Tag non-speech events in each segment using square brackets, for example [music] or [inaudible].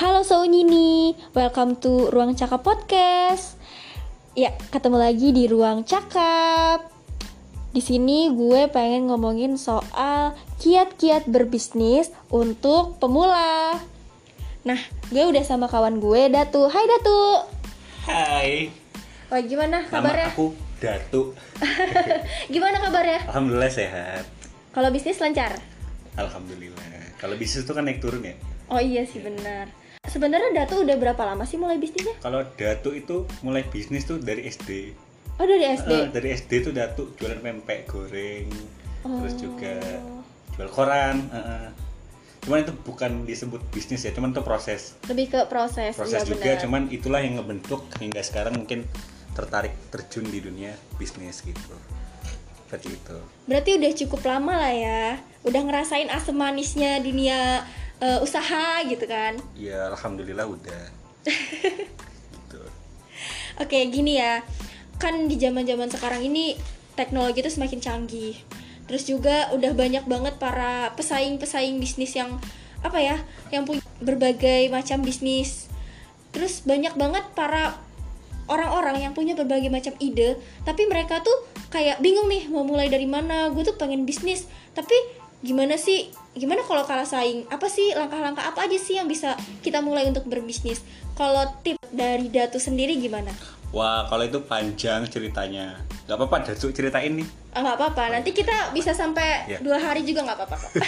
Halo Sounini, welcome to Ruang Cakap Podcast. Ya, ketemu lagi di Ruang Cakap. Di sini gue pengen ngomongin soal kiat-kiat berbisnis untuk pemula. Nah, gue udah sama kawan gue, Datu. Hai Datu. Hai, Wah, gimana nama kabarnya? aku Datu. [laughs] Gimana kabarnya? Alhamdulillah sehat. Kalau bisnis lancar? Alhamdulillah. Kalau bisnis itu kan naik turun ya. Oh iya sih benar. Sebenarnya Datu udah berapa lama sih mulai bisnisnya? Kalau Datu itu mulai bisnis tuh dari SD. Oh dari SD. Eh, dari SD tuh Datu jualan pempek goreng, terus juga Oh. jual koran. eh, eh. Cuman itu bukan disebut bisnis ya, cuman itu proses. Lebih ke proses, Proses iya juga, benar. cuman itulah yang ngebentuk hingga sekarang mungkin tertarik terjun di dunia bisnis gitu. Seperti itu. Berarti udah cukup lama lah ya. Udah ngerasain asam manisnya dunia eh, usaha gitu kan. Ya alhamdulillah udah. [laughs] gitu. Oke, gini ya. Kan di zaman-zaman sekarang ini teknologi itu semakin canggih. Terus juga udah banyak banget para pesaing-pesaing bisnis yang apa ya, yang punya berbagai macam bisnis. Terus banyak banget para orang-orang yang punya berbagai macam ide, tapi mereka tuh kayak bingung nih mau mulai dari mana. Gue tuh pengen bisnis, tapi gimana sih? Gimana kalau kalah saing? Apa sih langkah-langkah apa aja sih yang bisa kita mulai untuk berbisnis? Kalau tip dari Datu sendiri gimana? Wah, kalau itu panjang ceritanya. Gak apa-apa, Datuk ceritain nih. Ah, nggak apa-apa, nanti kita bisa sampai Ya. dua hari juga nggak apa-apa kok. [laughs]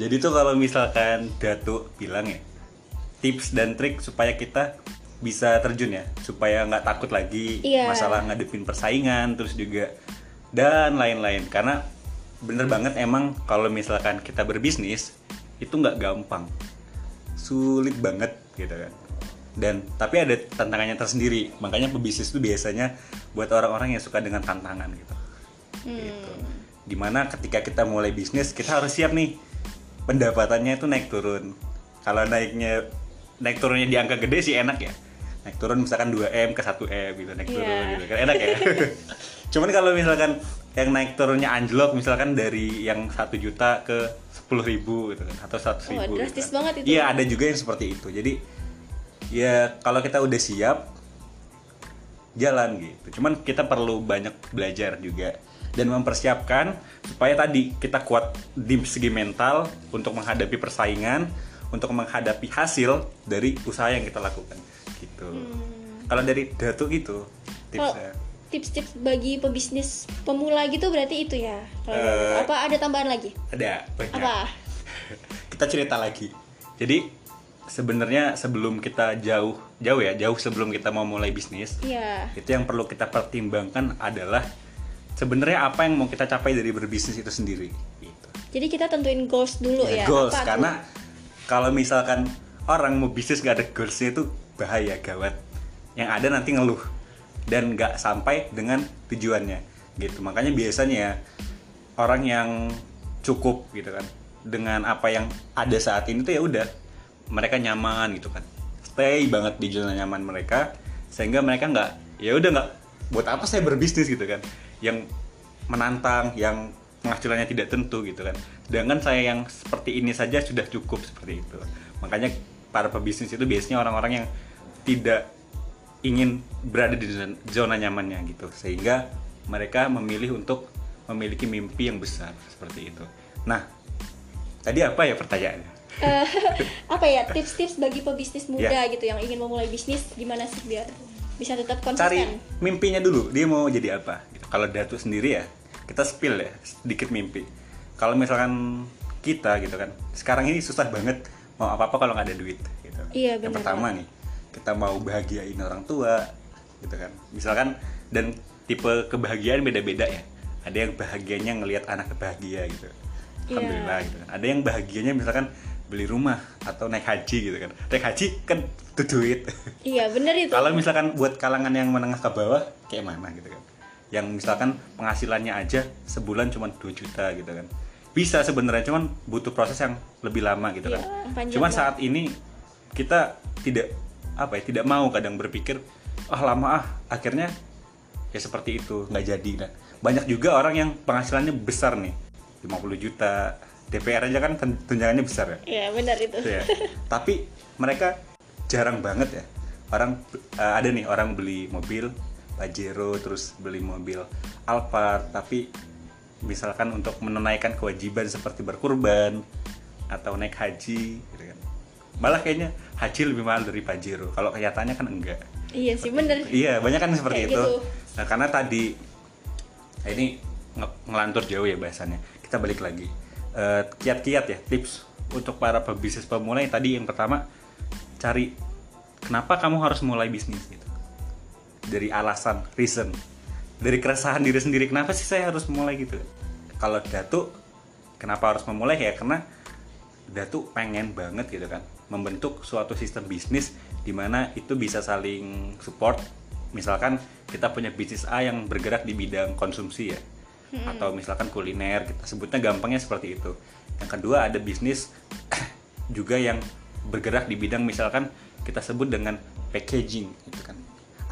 Jadi tuh kalau misalkan Datuk bilang ya, tips dan trik supaya kita bisa terjun ya, supaya nggak takut lagi Iya. masalah ngadepin persaingan, terus juga dan lain-lain. Karena bener banget emang kalau misalkan kita berbisnis itu nggak gampang, sulit banget gitu kan. Dan tapi ada tantangannya tersendiri, makanya pebisnis itu biasanya buat orang-orang yang suka dengan tantangan gitu. gitu. Di mana ketika kita mulai bisnis kita harus siap nih pendapatannya itu naik turun. Kalau naiknya naik turunnya di angka gede sih enak ya. Naik turun misalkan 2M ke 1M gitu naik turun Iya. gitu kan enak ya. [laughs] Cuman kalau misalkan yang naik turunnya anjlok misalkan dari yang 1 juta ke 10 ribu gitu kan atau 100 Wah, ribu. drastis gitu kan. banget itu. Iya ada juga yang seperti itu. Jadi ya kalau kita udah siap jalan gitu. Cuman kita perlu banyak belajar juga dan mempersiapkan supaya tadi kita kuat di segi mental untuk menghadapi persaingan, untuk menghadapi hasil dari usaha yang kita lakukan gitu. Kalau dari Datu gitu Kalau tipsnya. Tips-tips bagi pebisnis pemula gitu berarti itu ya. Kalau Eh, apa ada tambahan lagi? Ada banyak. Apa? [laughs] kita cerita lagi. Jadi sebenarnya sebelum kita jauh jauh ya, jauh sebelum kita mau mulai bisnis, Iya. itu yang perlu kita pertimbangkan adalah sebenarnya apa yang mau kita capai dari berbisnis itu sendiri gitu. Jadi kita tentuin goals dulu ya. Ya, goals Apa tuh? karena kalau misalkan orang mau bisnis nggak ada goalsnya itu bahaya gawat yang ada nanti ngeluh dan nggak sampai dengan tujuannya gitu. Makanya biasanya ya, orang yang cukup gitu kan dengan apa yang ada saat ini tuh ya udah mereka nyaman gitu kan. Stay banget di zona nyaman mereka sehingga mereka nggak ya udah nggak buat apa saya berbisnis gitu kan. Yang menantang yang penghasilannya tidak tentu gitu kan. Sedangkan saya yang seperti ini saja sudah cukup seperti itu. Makanya para pebisnis itu biasanya orang-orang yang tidak ingin berada di zona- nyamannya gitu sehingga mereka memilih untuk memiliki mimpi yang besar seperti itu nah tadi apa ya pertanyaannya Eh, apa ya tips-tips bagi pebisnis muda Ya. gitu yang ingin memulai bisnis gimana sih biar bisa tetap cari konsisten? mimpinya dulu dia mau jadi apa gitu. kalau Datu sendiri ya kita spill ya sedikit mimpi kalau misalkan kita gitu kan sekarang ini susah banget mau apa apa kalau nggak ada duit gitu Iya, yang benar pertama nih kita mau bahagiain orang tua gitu kan. Misalkan dan tipe kebahagiaan beda-beda ya. Ada yang bahagianya ngelihat anak bahagia gitu. Iya. alhamdulillah gitu kan. Ada yang bahagianya misalkan beli rumah atau naik haji gitu kan. Naik haji kan itu duit. Iya bener itu. kalau misalkan buat kalangan yang menengah ke bawah kayak mana gitu kan. Yang misalkan penghasilannya aja sebulan cuma 2 juta gitu kan. Bisa sebenarnya cuman butuh proses yang lebih lama gitu kan. Iya, cuman saat ini kita tidak apa ya tidak mau kadang berpikir ah lama ah akhirnya ya seperti itu nggak jadi kan banyak juga orang yang penghasilannya besar nih 50 juta DPR aja kan tunjangannya besar ya Iya benar itu. ya. Tapi mereka jarang banget ya. Orang eh, ada nih orang beli mobil Pajero terus beli mobil Alphard tapi misalkan untuk menunaikan kewajiban seperti berkurban atau naik haji gitu kan. Malah kayaknya haji lebih mahal dari Pajero. Kalau kenyataannya kan enggak. Iya sih benar. Iya, banyak kan seperti Kayak itu. gitu. Nah, karena tadi nah ini nge- ngelantur jauh ya bahasannya. Kita balik lagi. Eh, kiat-kiat ya, tips untuk para pebisnis pemula yang tadi yang pertama cari kenapa kamu harus mulai bisnis gitu. Dari alasan, reason. Dari keresahan diri sendiri, kenapa sih saya harus mulai gitu? Kalau Datu kenapa harus memulai ya karena Datu pengen banget gitu kan membentuk suatu sistem bisnis di mana itu bisa saling support. Misalkan kita punya bisnis A yang bergerak di bidang konsumsi ya. Atau misalkan kuliner, kita sebutnya gampangnya seperti itu. Yang kedua ada bisnis [coughs] juga yang bergerak di bidang misalkan kita sebut dengan packaging gitu kan.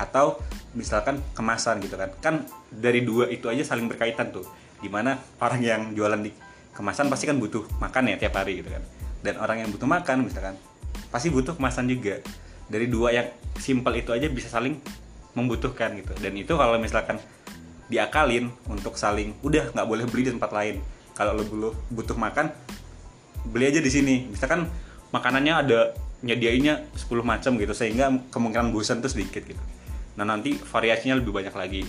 Atau misalkan kemasan gitu kan. Kan dari dua itu aja saling berkaitan tuh. Di mana orang yang jualan di kemasan pasti kan butuh makan ya tiap hari gitu kan dan orang yang butuh makan misalkan pasti butuh kemasan juga. Dari dua yang simpel itu aja bisa saling membutuhkan gitu. Dan itu kalau misalkan diakalin untuk saling udah nggak boleh beli di tempat lain. Kalau lo butuh butuh makan beli aja di sini. Misalkan makanannya ada nyediainnya 10 macam gitu sehingga kemungkinan bosan tuh sedikit gitu. Nah nanti variasinya lebih banyak lagi.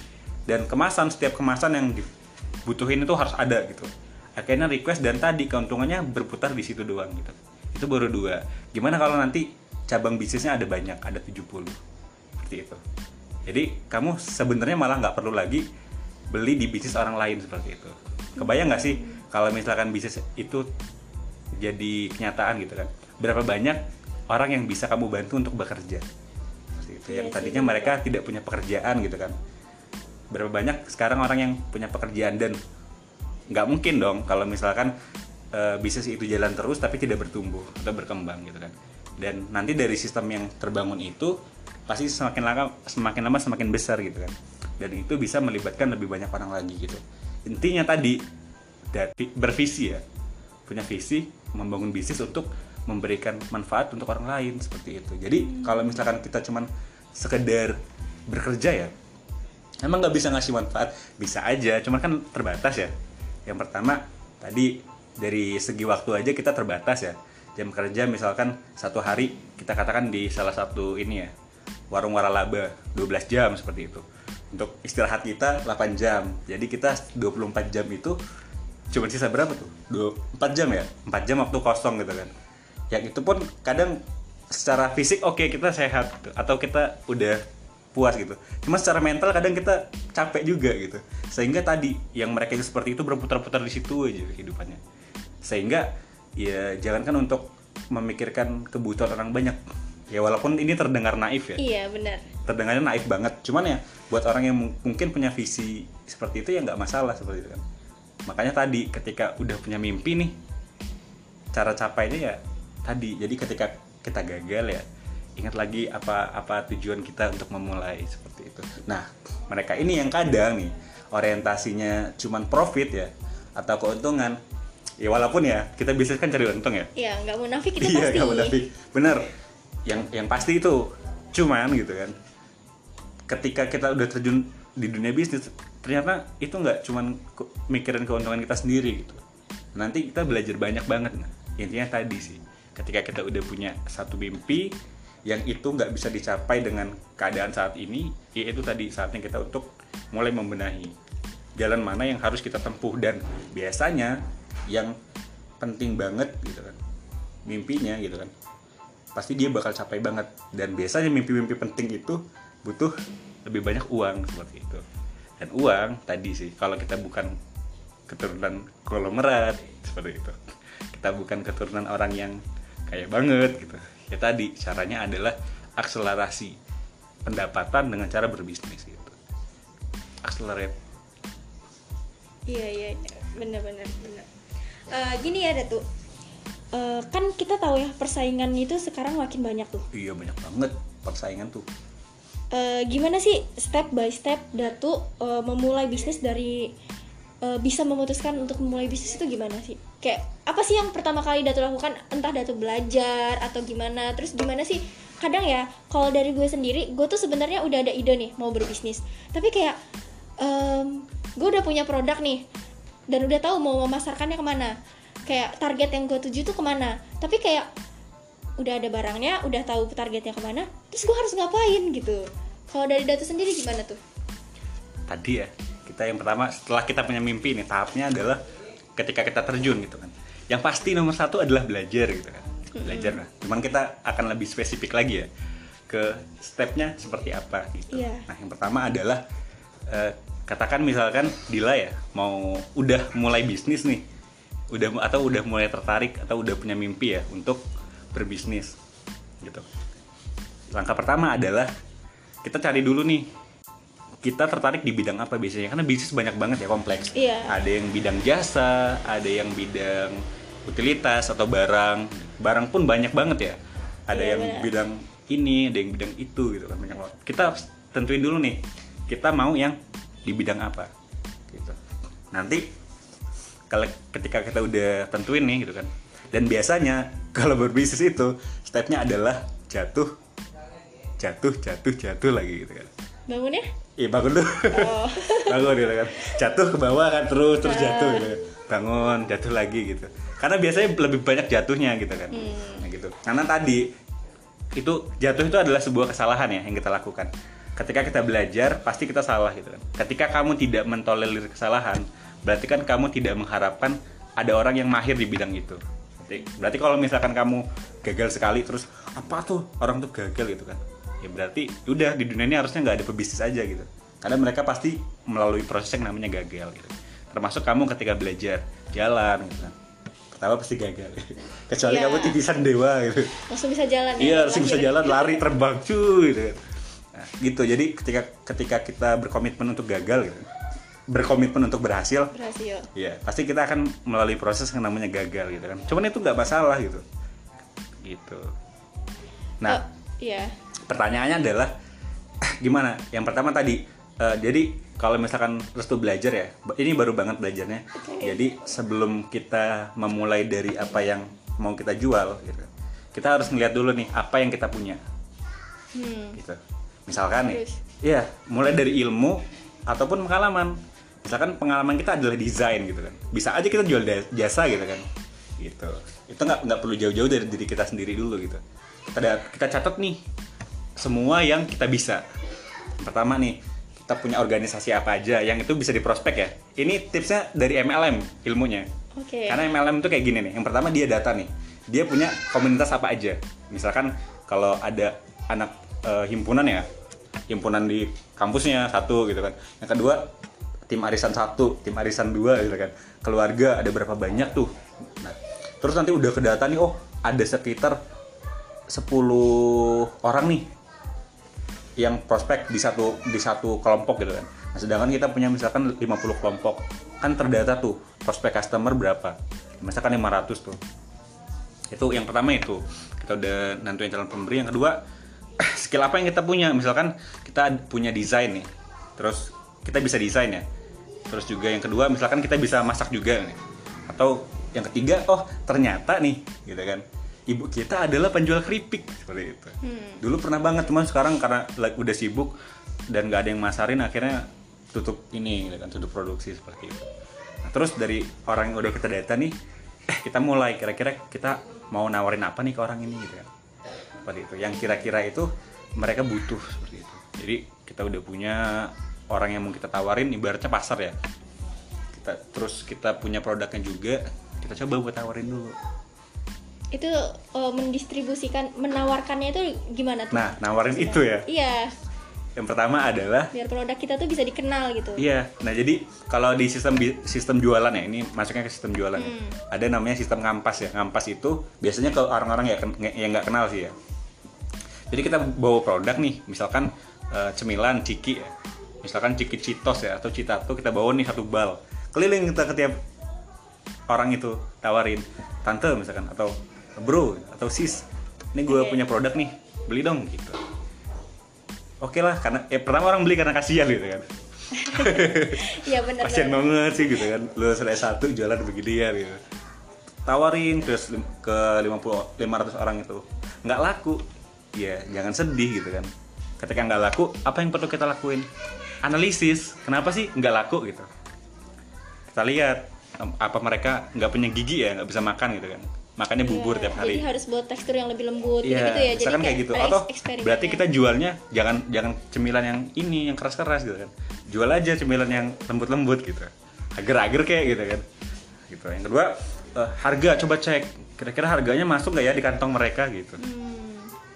Dan kemasan setiap kemasan yang dibutuhin itu harus ada gitu. Akhirnya request dan tadi keuntungannya berputar di situ doang gitu itu baru dua. Gimana kalau nanti cabang bisnisnya ada banyak ada 70 seperti itu. Jadi kamu sebenarnya malah nggak perlu lagi beli di bisnis orang lain seperti itu. Kebayang nggak sih kalau misalkan bisnis itu jadi kenyataan gitu kan? Berapa banyak orang yang bisa kamu bantu untuk bekerja? Seperti itu. Yang Iya tadinya mereka tidak punya pekerjaan gitu kan. Berapa banyak sekarang orang yang punya pekerjaan dan nggak mungkin dong kalau misalkan eh, bisnis itu jalan terus tapi tidak bertumbuh atau berkembang gitu kan. Dan nanti dari sistem yang terbangun itu pasti semakin lama semakin lama semakin besar gitu kan. Dan itu bisa melibatkan lebih banyak orang lagi gitu. Intinya tadi bervisi ya. Punya visi membangun bisnis untuk memberikan manfaat untuk orang lain seperti itu. Jadi kalau misalkan kita cuman sekedar bekerja ya emang nggak bisa ngasih manfaat? Bisa aja cuman kan terbatas ya. Yang pertama tadi dari segi waktu aja kita terbatas ya. Jam kerja misalkan satu hari kita katakan di salah satu ini ya warung waralaba 12 jam seperti itu. Untuk istirahat kita 8 jam. Jadi kita 24 jam itu cuma sisa berapa tuh? 4 jam ya? 4 jam waktu kosong gitu kan. Yang itu pun kadang secara fisik oke kita sehat atau kita udah puas gitu. Cuma secara mental kadang kita capek juga gitu. Sehingga tadi yang mereka itu seperti itu berputar-putar di situ aja kehidupannya sehingga ya jangankan untuk memikirkan kebutuhan orang banyak. Ya walaupun ini terdengar naif ya. Iya benar. terdengarnya naif banget. Cuman ya buat orang yang mung- mungkin punya visi seperti itu ya nggak masalah seperti itu kan. Makanya tadi ketika udah punya mimpi nih cara capainya ya tadi. Jadi ketika kita gagal ya ingat lagi apa apa tujuan kita untuk memulai seperti itu. Nah mereka ini yang kadang nih orientasinya cuman profit ya atau keuntungan ya walaupun ya kita bisnis kan cari untung ya. Iya nggak munafik itu [laughs] iya pasti. nggak munafik. Bener yang yang pasti itu cuman gitu kan. Ketika kita udah terjun di dunia bisnis ternyata itu nggak cuman mikirin keuntungan kita sendiri gitu. Nanti kita belajar banyak banget. Nah intinya tadi sih ketika kita udah punya satu mimpi yang itu nggak bisa dicapai dengan keadaan saat ini ya itu tadi saatnya kita untuk mulai membenahi jalan mana yang harus kita tempuh. Dan biasanya yang penting banget gitu kan. Mimpinya gitu kan. Pasti dia bakal capai banget. Dan biasanya mimpi-mimpi penting itu butuh lebih banyak uang seperti itu. Dan uang tadi sih kalau kita bukan keturunan konglomerat seperti itu. Kita bukan keturunan orang yang kaya banget gitu. Ya tadi caranya adalah akselerasi pendapatan dengan cara berbisnis gitu. Accelerate. Iya iya. Iya. benar benar benar. Eh, gini ya Datu. Eh, kan kita tahu ya persaingan itu sekarang makin banyak tuh. iya banyak banget persaingan tuh Eh, gimana sih step by step Datu eh, memulai bisnis dari eh, bisa memutuskan untuk memulai bisnis itu gimana sih? kayak apa sih yang pertama kali Datu lakukan entah Datu belajar atau gimana terus gimana sih kadang ya kalau dari gue sendiri gue tuh sebenarnya udah ada ide nih mau berbisnis tapi kayak em, gue udah punya produk nih dan udah tahu mau memasarkannya ke mana. Kayak target yang gue tuju tuh ke mana. Tapi kayak udah ada barangnya udah tahu targetnya ke mana terus gue harus ngapain gitu. Kalau dari Datu sendiri gimana tuh? Tadi ya kita yang pertama setelah kita punya mimpi nih tahapnya adalah ketika kita terjun gitu kan. Yang pasti nomor satu adalah belajar gitu kan. Belajar nah. Cuman kita akan lebih spesifik lagi ya ke stepnya seperti apa gitu. Iya. nah yang pertama adalah eh, katakan misalkan Dila ya mau udah mulai bisnis nih. Udah atau udah mulai tertarik atau udah punya mimpi ya untuk berbisnis gitu. Langkah pertama adalah kita cari dulu nih kita tertarik di bidang apa biasanya? Karena bisnis banyak banget ya kompleks. Iya. ada yang bidang jasa ada yang bidang utilitas atau barang. Barang pun banyak banget ya. Ada Iya, yang benar. bidang ini ada yang bidang itu gitu kan banyak banget. Kita tentuin dulu nih kita mau yang di bidang apa gitu nanti kalau ketika kita udah tentuin nih gitu kan dan biasanya [laughs] kalau berbisnis itu stepnya adalah jatuh jatuh jatuh jatuh lagi gitu kan bangun ya Iya bangun dulu. Oh. [laughs] bangun gitu kan. Jatuh ke bawah kan terus terus jatuh gitu. Bangun, jatuh lagi gitu. Karena biasanya lebih banyak jatuhnya gitu kan. Nah gitu. Karena tadi itu jatuh itu adalah sebuah kesalahan ya yang kita lakukan. Ketika kita belajar pasti kita salah gitu kan. Ketika kamu tidak mentolerir kesalahan, berarti kan kamu tidak mengharapkan ada orang yang mahir di bidang itu. Berarti, berarti kalau misalkan kamu gagal sekali terus apa tuh orang tuh gagal gitu kan ya berarti udah di dunia ini harusnya nggak ada pebisnis aja gitu karena mereka pasti melalui proses yang namanya gagal gitu termasuk kamu ketika belajar jalan gitu kan pertama pasti gagal [laughs] kecuali Iya. kamu titisan dewa gitu langsung bisa jalan ya iya harus bisa jalan lari terbang cuy gitu kan. Gitu jadi ketika ketika kita berkomitmen untuk gagal gitu berkomitmen untuk berhasil berhasil Iya, pasti kita akan melalui proses yang namanya gagal gitu kan. Cuman itu nggak masalah gitu. Gitu. Nah, Oh, iya pertanyaannya adalah gimana? Yang pertama tadi, eh, jadi kalau misalkan restu belajar ya, ini baru banget belajarnya. Jadi sebelum kita memulai dari apa yang mau kita jual, gitu, kita harus ngeliat dulu nih apa yang kita punya, hmm. gitu. Misalkan nih, iya, mulai dari ilmu ataupun pengalaman. Misalkan pengalaman kita adalah desain gitu kan, bisa aja kita jual jasa gitu kan, gitu. Itu nggak nggak perlu jauh-jauh dari diri kita sendiri dulu gitu. Kita kita catat nih semua yang kita bisa. Pertama nih, kita punya organisasi apa aja yang itu bisa diprospek ya. Ini tipsnya dari MLM ilmunya. oke Karena MLM itu kayak gini nih. Yang pertama dia data nih. Dia punya komunitas apa aja. Misalkan kalau ada anak eh, himpunan ya, himpunan di kampusnya satu gitu kan. Yang kedua tim arisan satu, tim arisan dua gitu kan. Keluarga ada berapa banyak tuh. Nah, terus nanti udah ke data nih, oh ada sekitar 10 orang nih yang prospek di satu di satu kelompok gitu kan. Nah, sedangkan kita punya misalkan 50 kelompok. Kan terdata tuh prospek customer berapa. Misalkan 500 tuh. Itu yang pertama itu. Kita udah nentuin calon pemberi. Yang kedua, skill apa yang kita punya? Misalkan kita punya desain nih. Terus kita bisa desain ya. Terus juga yang kedua, misalkan kita bisa masak juga nih. Atau yang ketiga, oh ternyata nih, gitu kan. Ibu kita adalah penjual keripik seperti itu. Dulu pernah banget, cuman sekarang karena like, udah sibuk dan nggak ada yang masarin, akhirnya tutup ini, gitu kan, tutup produksi seperti itu. Nah, terus dari orang yang udah kita data nih, eh kita mulai kira-kira kita mau nawarin apa nih ke orang ini gitu kan. Seperti itu. Yang kira-kira itu mereka butuh seperti itu. Jadi kita udah punya orang yang mau kita tawarin ibaratnya pasar ya. Kita terus kita punya produknya juga, kita coba buat tawarin dulu. itu eh, mendistribusikan menawarkannya itu gimana tuh Nah, nawarin itu ya. iya Yang pertama adalah biar produk kita tuh bisa dikenal gitu Iya, nah jadi kalau di sistem sistem jualan ya, ini masuknya ke sistem jualan ya. Ada namanya sistem ngampas ya. Ngampas itu biasanya ke orang-orang ya yang nggak kenal sih ya. Jadi kita bawa produk nih, misalkan eh, cemilan ciki ya. Misalkan ciki citos ya atau citato kita bawa nih satu bal. Keliling kita ke tiap orang itu tawarin, tante misalkan atau bro atau sis. Ini gue punya produk nih, beli dong gitu. Oke lah, karena ya pertama orang beli karena kasihan gitu kan [laughs] iya benar kasian banget sih gitu kan lu selesai satu jualan begini ya gitu tawarin terus ke 50 500 orang itu nggak laku ya jangan sedih gitu kan ketika nggak laku apa yang perlu kita lakuin analisis kenapa sih nggak laku gitu kita lihat apa mereka nggak punya gigi ya nggak bisa makan gitu kan makannya bubur Iya, tiap hari Jadi harus buat tekstur yang lebih lembut Iya, gitu ya. Jadi misalkan kayak gitu. Atau berarti kita jualnya jangan jangan cemilan yang ini yang keras-keras gitu kan. Jual aja cemilan yang lembut-lembut gitu. Agar-agar kayak gitu kan. Gitu. Yang kedua, eh, harga coba cek kira-kira harganya masuk nggak ya di kantong mereka gitu. Hmm,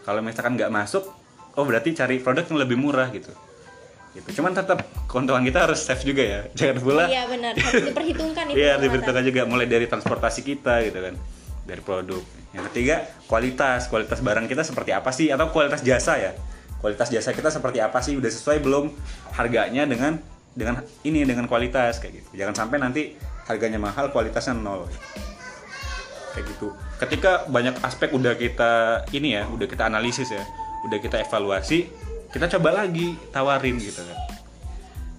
Kalau misalkan nggak masuk, oh berarti cari produk yang lebih murah gitu. Gitu. Cuman tetap keuntungan kita harus safe juga ya. [laughs] Jangan pula Iya benar, harus diperhitungkan [laughs] itu. Iya, diberitakan juga mulai dari transportasi kita gitu kan. Dari produk. Yang ketiga, kualitas. Kualitas barang kita seperti apa sih atau kualitas jasa ya? Kualitas jasa kita seperti apa sih? Udah sesuai belum harganya dengan dengan ini dengan kualitas kayak gitu. Jangan sampai nanti harganya mahal, kualitasnya nol. Kayak gitu. Ketika banyak aspek udah kita ini ya, udah kita analisis ya, udah kita evaluasi, kita coba lagi tawarin gitu kan.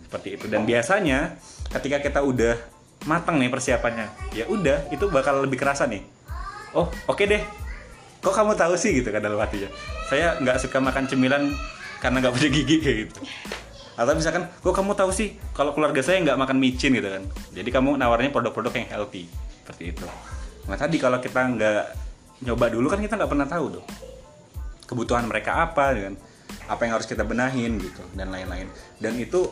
Seperti itu. Dan biasanya ketika kita udah matang nih persiapannya ya udah itu bakal lebih kerasa nih. Oh oke deh. Kok kamu tahu sih gitu kan dalam hatinya? Saya nggak suka makan cemilan karena nggak punya gigi kayak gitu. Atau misalkan kok kamu tahu sih kalau keluarga saya nggak makan micin? gitu kan. Jadi kamu nawarnya produk-produk yang healthy. Seperti itu nah tadi kalau kita nggak nyoba dulu kan kita nggak pernah tahu dong kebutuhan mereka apa dengan apa yang harus kita benahin gitu dan lain-lain. Dan itu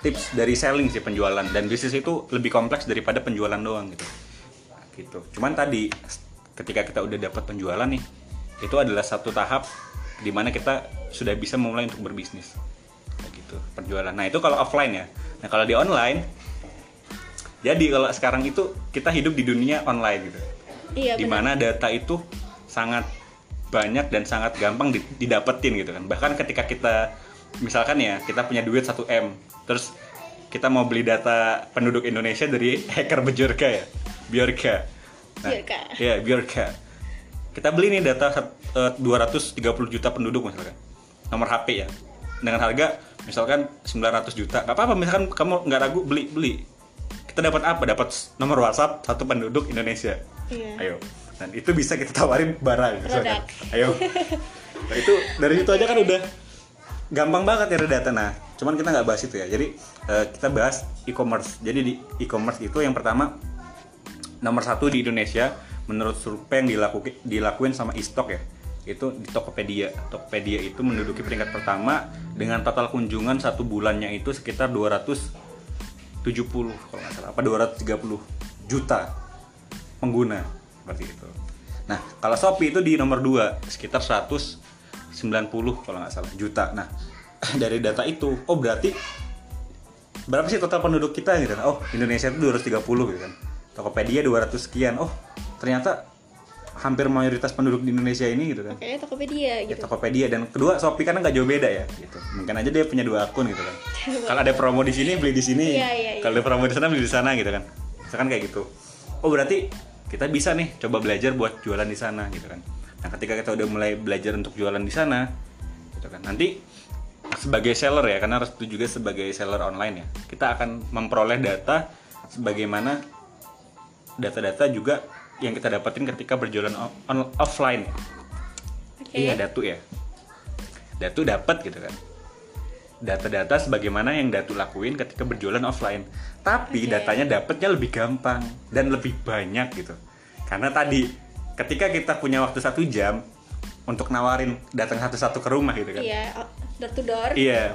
tips dari selling sih penjualan. Dan bisnis itu lebih kompleks daripada penjualan doang gitu. Gitu. Cuman tadi ketika kita udah dapat penjualan nih itu adalah satu tahap di mana kita sudah bisa memulai untuk berbisnis. Gitu penjualan. Nah itu kalau offline ya. Nah kalau di online jadi kalau sekarang itu kita hidup di dunia online gitu. Iya di benar. mana data itu sangat banyak dan sangat gampang di- didapetin gitu kan. Bahkan ketika kita misalkan ya kita punya duit 1 m terus kita mau beli data penduduk Indonesia dari [laughs] hacker Bjorka ya Bjorka. Bjorka. ya Bjorka. Kita beli nih data eh, 230 juta penduduk misalkan. Nomor HP ya. Dengan harga misalkan 900 juta. Nggak apa-apa misalkan kamu nggak ragu beli beli kita dapat apa? Dapat nomor WhatsApp satu penduduk Indonesia. Iya. ayo. Dan itu bisa kita tawarin barang misalkan. Ayo. Nah, itu dari situ aja kan udah gampang banget ya data. Nah cuman kita nggak bahas itu ya. Jadi eh, kita bahas e-commerce. Jadi di e-commerce itu yang pertama nomor satu di Indonesia menurut survei yang dilakukan dilakuin sama Istok ya itu di Tokopedia. Tokopedia itu menduduki peringkat pertama dengan total kunjungan satu bulannya itu sekitar 270 kalau nggak salah apa 230 juta pengguna seperti itu nah kalau Shopee itu di nomor 2 sekitar 190 kalau nggak salah juta nah [laughs] dari data itu oh berarti berapa sih total penduduk kita gitu kan? Oh, Indonesia itu 230 gitu kan. Tokopedia 200 sekian. Oh, ternyata hampir mayoritas penduduk di Indonesia ini gitu kan. Kayaknya Tokopedia Ya, gitu. Tokopedia dan kedua Shopee karena nggak jauh beda ya gitu. Mungkin aja dia punya dua akun gitu kan. [laughs] Kalau ada promo di sini beli di sini. Iya, iya, iya. Kalau ada promo di sana beli di sana gitu kan. Misalkan kayak gitu. Oh, berarti kita bisa nih coba belajar buat jualan di sana gitu kan. Nah, ketika kita udah mulai belajar untuk jualan di sana gitu kan. Nanti sebagai seller ya karena Restu juga sebagai seller online ya kita akan memperoleh data sebagaimana data-data juga yang kita dapetin ketika berjualan o- on- offline Oke. iya datu ya datu dapat gitu kan data-data sebagaimana yang datu lakuin ketika berjualan offline tapi Oke. datanya dapatnya lebih gampang dan lebih banyak gitu karena tadi ketika kita punya waktu satu jam untuk nawarin datang satu-satu ke rumah gitu kan Iya, door to door. Iya,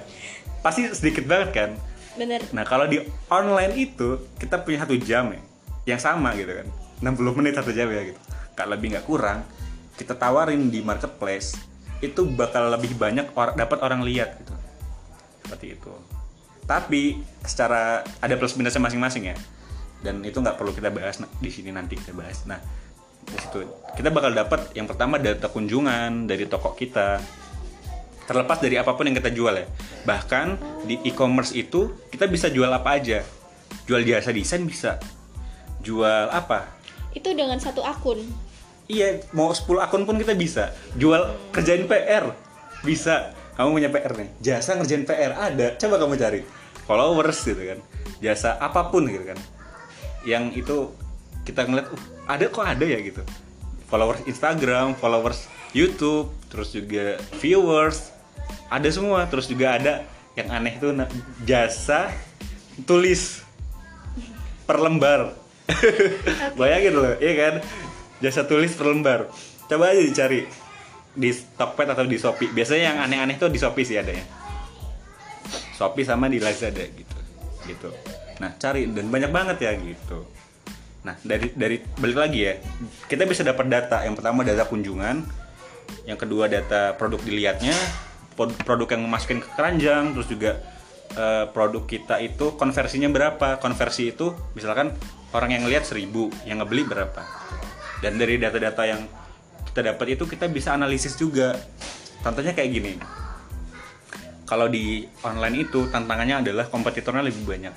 pasti sedikit banget kan. Bener. Nah kalau di online itu kita punya satu jam ya, yang sama gitu kan, 60 menit satu jam ya gitu. Gak lebih nggak kurang, kita tawarin di marketplace itu bakal lebih banyak or- dapat orang lihat gitu. Seperti itu. Tapi secara ada plus minusnya masing-masing ya. Dan itu nggak perlu kita bahas di sini nanti kita bahas. Nah, di situ kita bakal dapat yang pertama data kunjungan dari toko kita, terlepas dari apa pun yang kita jual ya bahkan di e-commerce itu kita bisa jual apa aja jual jasa desain bisa jual apa Itu dengan satu akun. iya mau 10 akun pun kita bisa. Jual kerjain PR bisa. Kamu punya PR nih. Jasa ngerjain PR ada. Coba kamu cari. Followers gitu kan. Jasa apa pun gitu kan. Yang itu kita ngeliat uh, ada kok ada ya gitu. Followers Instagram followers YouTube terus juga viewers. Ada semua. Terus juga ada yang aneh tuh na- jasa tulis. Per lembar [laughs] bayangin loh iya kan? Jasa tulis per lembar. Coba aja dicari di Tokped atau di Shopee. Biasanya yang aneh-aneh tuh di Shopee sih adanya. Shopee sama di Lazada gitu gitu. Nah cari dan banyak banget ya gitu. Nah dari dari balik lagi ya. Kita bisa dapat data. Yang pertama data kunjungan. Yang kedua data produk dilihatnya. Produk yang memasukin ke keranjang. Terus juga eh, produk kita itu konversinya berapa. Konversi itu misalkan orang yang lihat 1000 yang ngebeli berapa dan dari data-data yang kita dapat itu kita bisa analisis juga contohnya kayak gini kalau di online itu tantangannya adalah kompetitornya lebih banyak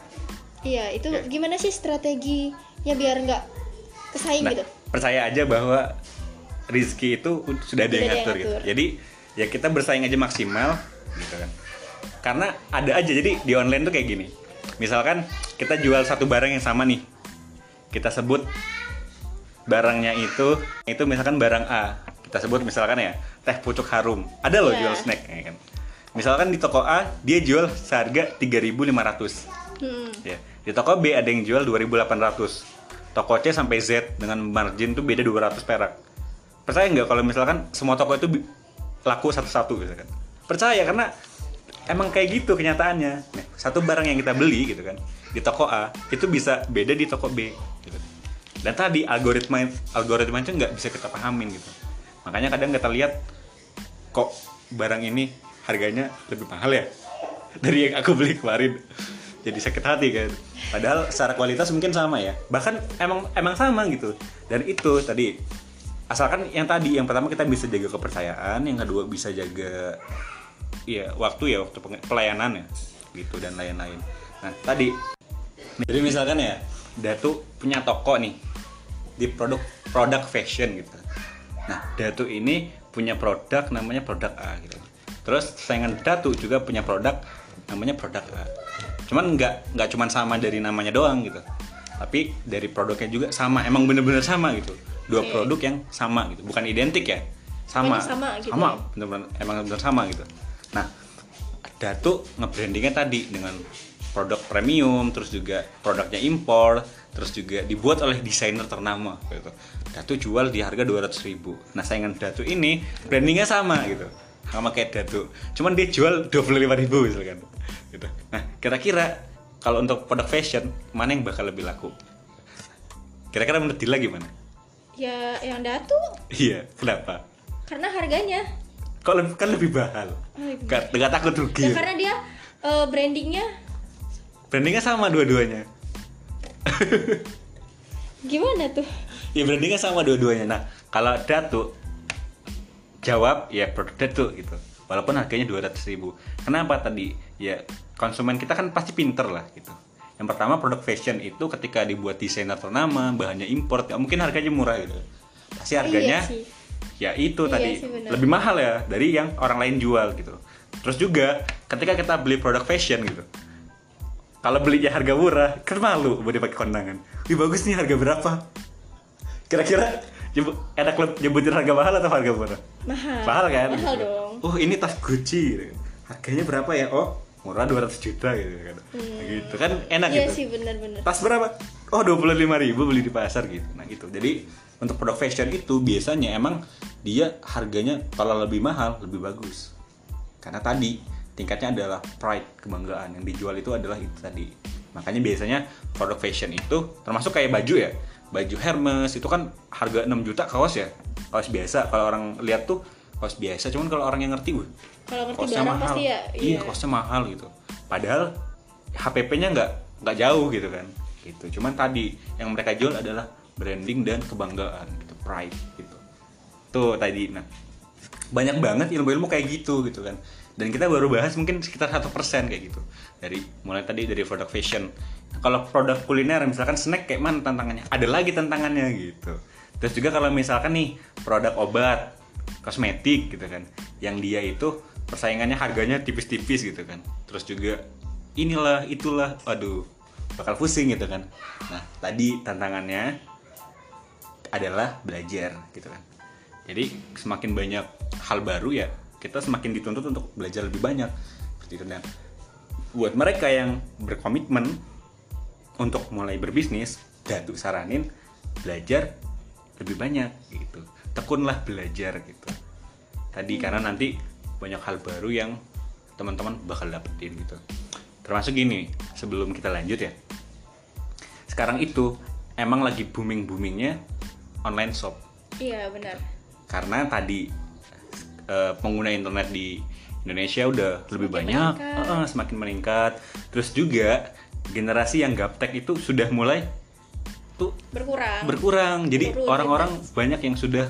Iya, itu Ya. gimana sih strateginya biar nggak kesaing Nah, gitu? percaya aja bahwa rezeki itu sudah ada yang Sudah ada yang ngatur gitu. Jadi ya kita bersaing aja maksimal gitu kan. Karena ada aja jadi di online tuh kayak gini. Misalkan kita jual satu barang yang sama nih. Kita sebut barangnya itu itu misalkan barang A. Kita sebut misalkan ya teh pucuk harum. Ada loh Iya. jual snack ya kan. Misalkan di toko A dia jual seharga 3.500 Hmm. ya di toko B ada yang jual 2800 toko C sampai Z dengan margin tuh beda 200 perak percaya nggak kalau misalkan semua toko itu laku satu-satu gitu kan percaya karena emang kayak gitu kenyataannya Nah, satu barang yang kita beli gitu kan di toko A itu bisa beda di toko B gitu. Dan tadi algoritma algoritma itu nggak bisa kita pahamin gitu. Makanya kadang kita lihat kok barang ini harganya lebih mahal ya [laughs] dari yang aku beli kemarin. Jadi sakit hati kan. Padahal secara kualitas mungkin sama ya. Bahkan emang emang sama gitu. Dan itu tadi asalkan yang tadi yang pertama kita bisa jaga kepercayaan yang kedua bisa jaga ya waktu ya waktu pelayanan ya gitu dan lain-lain. Nah tadi jadi misalkan ya Datu punya toko nih di produk produk fashion gitu. Nah Datu ini punya produk namanya produk A gitu. Terus saingan Datu juga punya produk namanya produk A. Cuman nggak nggak cuman sama dari namanya doang gitu. Tapi dari produknya juga sama emang bener-bener sama gitu. Dua Oke. produk yang sama gitu bukan identik ya sama. Pokoknya sama gitu. Sama bener-bener emang bener sama gitu. Nah Datu nge-brandingnya tadi dengan produk premium terus juga produknya impor terus juga dibuat oleh desainer ternama gitu. Datu jual di harga 200.000 ribu. Nah saingan Datu ini brandingnya sama gitu. Sama kayak Datu. Cuman dia jual 25.000 ribu misalkan gitu. Nah kira-kira kalau untuk produk fashion mana yang bakal lebih laku? Kira-kira menurut Dila gimana? Ya yang datu. Iya kenapa? Karena harganya. kok lebih, kan lebih mahal. Oh, Gak, gak takut rugi. Ya karena dia eh, brandingnya brandingnya sama dua-duanya. Gimana tuh? ya brandingnya sama dua-duanya. Nah kalau Datu jawab ya produk Datu gitu. Walaupun harganya 200.000 ribu. Kenapa tadi? Ya konsumen kita kan pasti pinter lah gitu. Yang pertama produk fashion itu ketika dibuat desainer ternama bahannya import ya mungkin harganya murah gitu. Pasti harganya Iya sih. ya itu Iya tadi. sih, lebih mahal ya dari yang orang lain jual gitu. Terus juga ketika kita beli produk fashion gitu kalau belinya harga murah kan malu mau dipakai kondangan. Wih bagus nih harga berapa? Kira-kira enak lebih nyebutin harga mahal atau harga murah? Mahal. mahal kan? Mahal Gitu. dong. oh ini tas Gucci. Gitu. harganya berapa ya? Oh murah 200 juta gitu kan. Gitu kan enak Iya gitu. sih benar-benar. tas berapa? Oh 25.000 ribu beli di pasar gitu. Nah itu jadi untuk produk fashion itu biasanya emang dia harganya kalau lebih mahal lebih bagus. Karena tadi tingkatnya adalah pride kebanggaan. Yang dijual itu adalah itu tadi. Makanya biasanya produk fashion itu termasuk kayak baju ya. Baju Hermes itu kan harga 6 juta kaos ya. Kaos biasa. Kalau orang lihat tuh kaos biasa. Cuman kalau orang yang ngerti wah Kalau ngerti barang mahal. pasti ya. iya kosnya mahal gitu. Padahal HPP-nya nggak nggak jauh gitu kan. Gitu. Cuman tadi yang mereka jual adalah branding dan kebanggaan gitu pride gitu. Tuh tadi. Nah banyak banget ilmu-ilmu kayak gitu gitu kan dan kita baru bahas mungkin sekitar satu persen kayak gitu. Dari mulai tadi dari produk fashion. Kalau produk kuliner misalkan snack kayak mana tantangannya? Ada lagi tantangannya gitu. Terus juga kalau misalkan nih produk obat kosmetik gitu kan. Yang dia itu persaingannya harganya tipis-tipis gitu kan. Terus juga inilah itulah aduh bakal pusing gitu kan. Nah tadi tantangannya adalah belajar gitu kan. Jadi semakin banyak hal baru ya kita semakin dituntut untuk belajar lebih banyak seperti itu. Dan buat mereka yang berkomitmen untuk mulai berbisnis Datu saranin belajar lebih banyak gitu. Tekunlah belajar gitu. Tadi karena nanti banyak hal baru yang teman-teman bakal dapetin gitu. Termasuk gini sebelum kita lanjut ya. Sekarang itu emang lagi booming boomingnya online shop. Iya benar. Karena tadi eh, pengguna internet di Indonesia udah lebih banyak. meningkat. eh, semakin meningkat. Terus juga generasi yang gaptek itu sudah mulai tuh berkurang. berkurang. Jadi Turun, orang-orang banyak yang sudah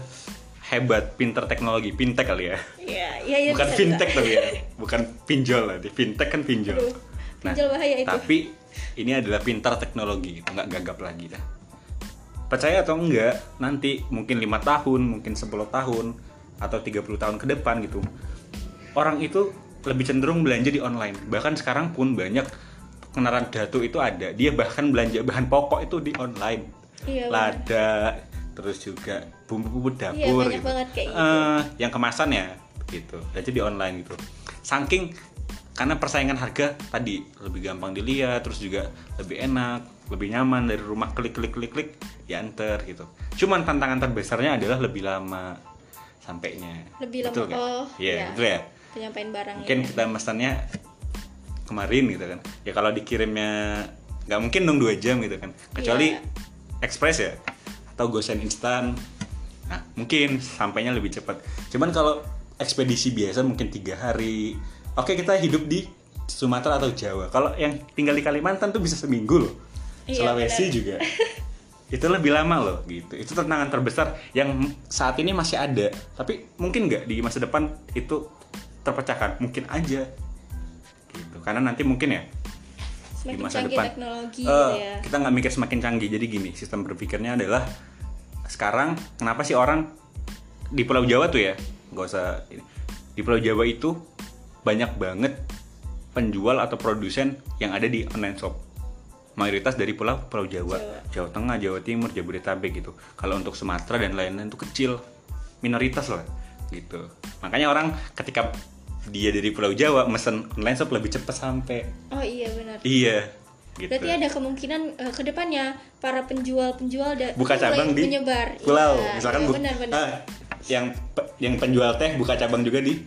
hebat pinter teknologi fintech kali ya. Iya iya iya, bukan bisa, fintech tapi ya. [laughs] Bukan pinjol nanti fintech kan pinjol. Aduh, pinjol bahaya itu. tapi ini adalah pintar teknologi gitu nggak gagap lagi dah. Percaya atau enggak nanti mungkin lima tahun mungkin 10 tahun atau 30 tahun ke depan gitu orang itu lebih cenderung belanja di online. Bahkan sekarang pun banyak pengenalan datu itu ada. Dia bahkan belanja bahan pokok itu di online. Iya, lada terus juga bumbu-bumbu Iya, dapur banyak gitu. banget kayak gitu. Eh, yang kemasan ya gitu. Jadi di online gitu. Saking karena persaingan harga tadi lebih gampang dilihat terus juga lebih enak lebih nyaman dari rumah klik klik klik klik diantar gitu. Cuman tantangan terbesarnya adalah lebih lama sampainya. Lebih lama, Betul oh, Iya, iya. betul ya? Penyampaian barang mungkin ya. kita mesennya kemarin gitu kan. Ya kalau dikirimnya nggak mungkin dong dua jam gitu kan. Kecuali Iya. express ya atau gosen instan. Nah mungkin sampainya lebih cepat. Cuman kalau ekspedisi biasa mungkin tiga hari. Oke kita hidup di Sumatera atau Jawa. Kalau yang tinggal di Kalimantan tuh bisa seminggu loh. Iya, Sulawesi benar. juga [laughs] itu lebih lama loh gitu. Itu tantangan terbesar yang saat ini masih ada. Tapi mungkin nggak di masa depan itu terpecahkan. Mungkin aja gitu. Karena nanti mungkin ya di semakin masa canggih depan. teknologi gitu ya. kita nggak mikir semakin canggih. Jadi gini sistem berpikirnya adalah sekarang kenapa sih orang di Pulau Jawa tuh ya nggak usah ini. di Pulau Jawa itu banyak banget penjual atau produsen yang ada di online shop mayoritas dari pulau Pulau Jawa, Jawa Tengah, Jawa Timur, Jabodetabek gitu. Kalau untuk Sumatera dan lain-lain itu kecil, minoritas loh, gitu. Makanya orang ketika dia dari Pulau Jawa mesen online shop lebih cepat sampai. oh iya benar Iya, gitu. berarti ada kemungkinan eh, ke depannya para penjual-penjual da- buka cabang di menyebar pulau, Iya, misalkan iya, bu- benar benar ah, yang pe- yang penjual teh buka cabang juga di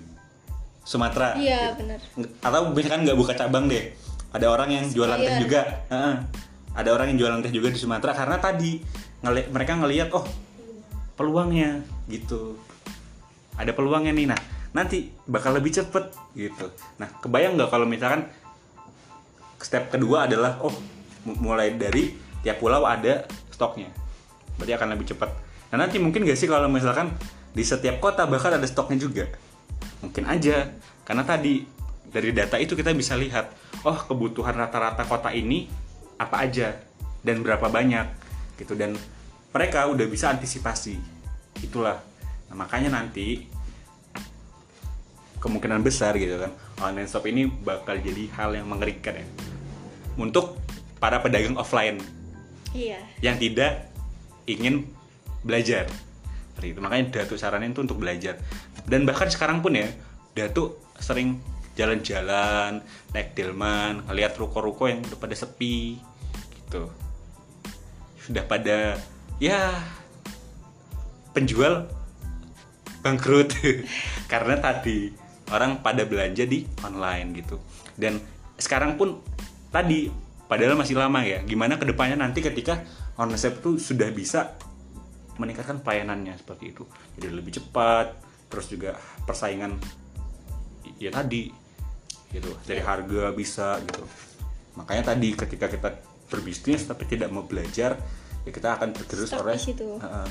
Sumatera. iya gitu. benar Atau misalkan nggak buka cabang deh, ada orang yang jualan teh juga. Heeh. ada orang yang jualan teh juga di Sumatera karena tadi ngeli- mereka ngelihat oh peluangnya gitu. Ada peluangnya nih. Nah, nanti bakal lebih cepet gitu. Nah, kebayang nggak kalau misalkan step kedua adalah oh mu- mulai dari tiap pulau ada stoknya. Berarti akan lebih cepat. Nah, nanti mungkin gak sih kalau misalkan di setiap kota bahkan ada stoknya juga? Mungkin aja. Karena tadi dari data itu kita bisa lihat, oh kebutuhan rata-rata kota ini apa aja dan berapa banyak gitu. Dan mereka udah bisa antisipasi. Itulah. Nah, makanya nanti kemungkinan besar gitu kan online shop ini bakal jadi hal yang mengerikan ya. Untuk para pedagang offline. Iya. Yang tidak ingin belajar. Itu. Makanya Datu saranin tuh untuk belajar. Dan bahkan sekarang pun ya Datu sering jalan-jalan naik delman ngeliat ruko-ruko yang udah pada sepi gitu. Sudah pada ya penjual bangkrut. [laughs] Karena tadi orang pada belanja di online gitu. Dan sekarang pun tadi padahal masih lama ya gimana ke depannya nanti ketika online shop itu sudah bisa meningkatkan pelayanannya seperti itu. Jadi lebih cepat terus juga persaingan ya tadi gitu dari harga bisa gitu makanya tadi ketika kita berbisnis tapi tidak mau belajar ya kita akan tergerus Stuck oleh. Heeh.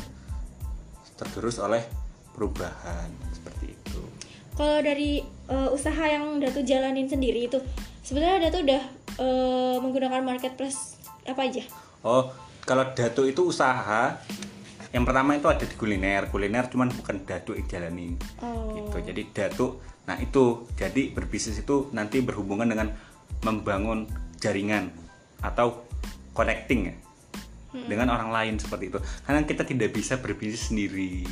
tergerus oleh perubahan seperti itu kalau dari eh, usaha yang Datu jalanin sendiri itu sebenarnya Datu udah eh, menggunakan marketplace apa aja oh kalau datu itu usaha yang pertama itu ada di kuliner kuliner cuman bukan datu yang jalani Oh. gitu jadi datu nah itu. Jadi berbisnis itu nanti berhubungan dengan membangun jaringan atau connecting ya dengan orang lain seperti itu. Karena kita tidak bisa berbisnis sendiri.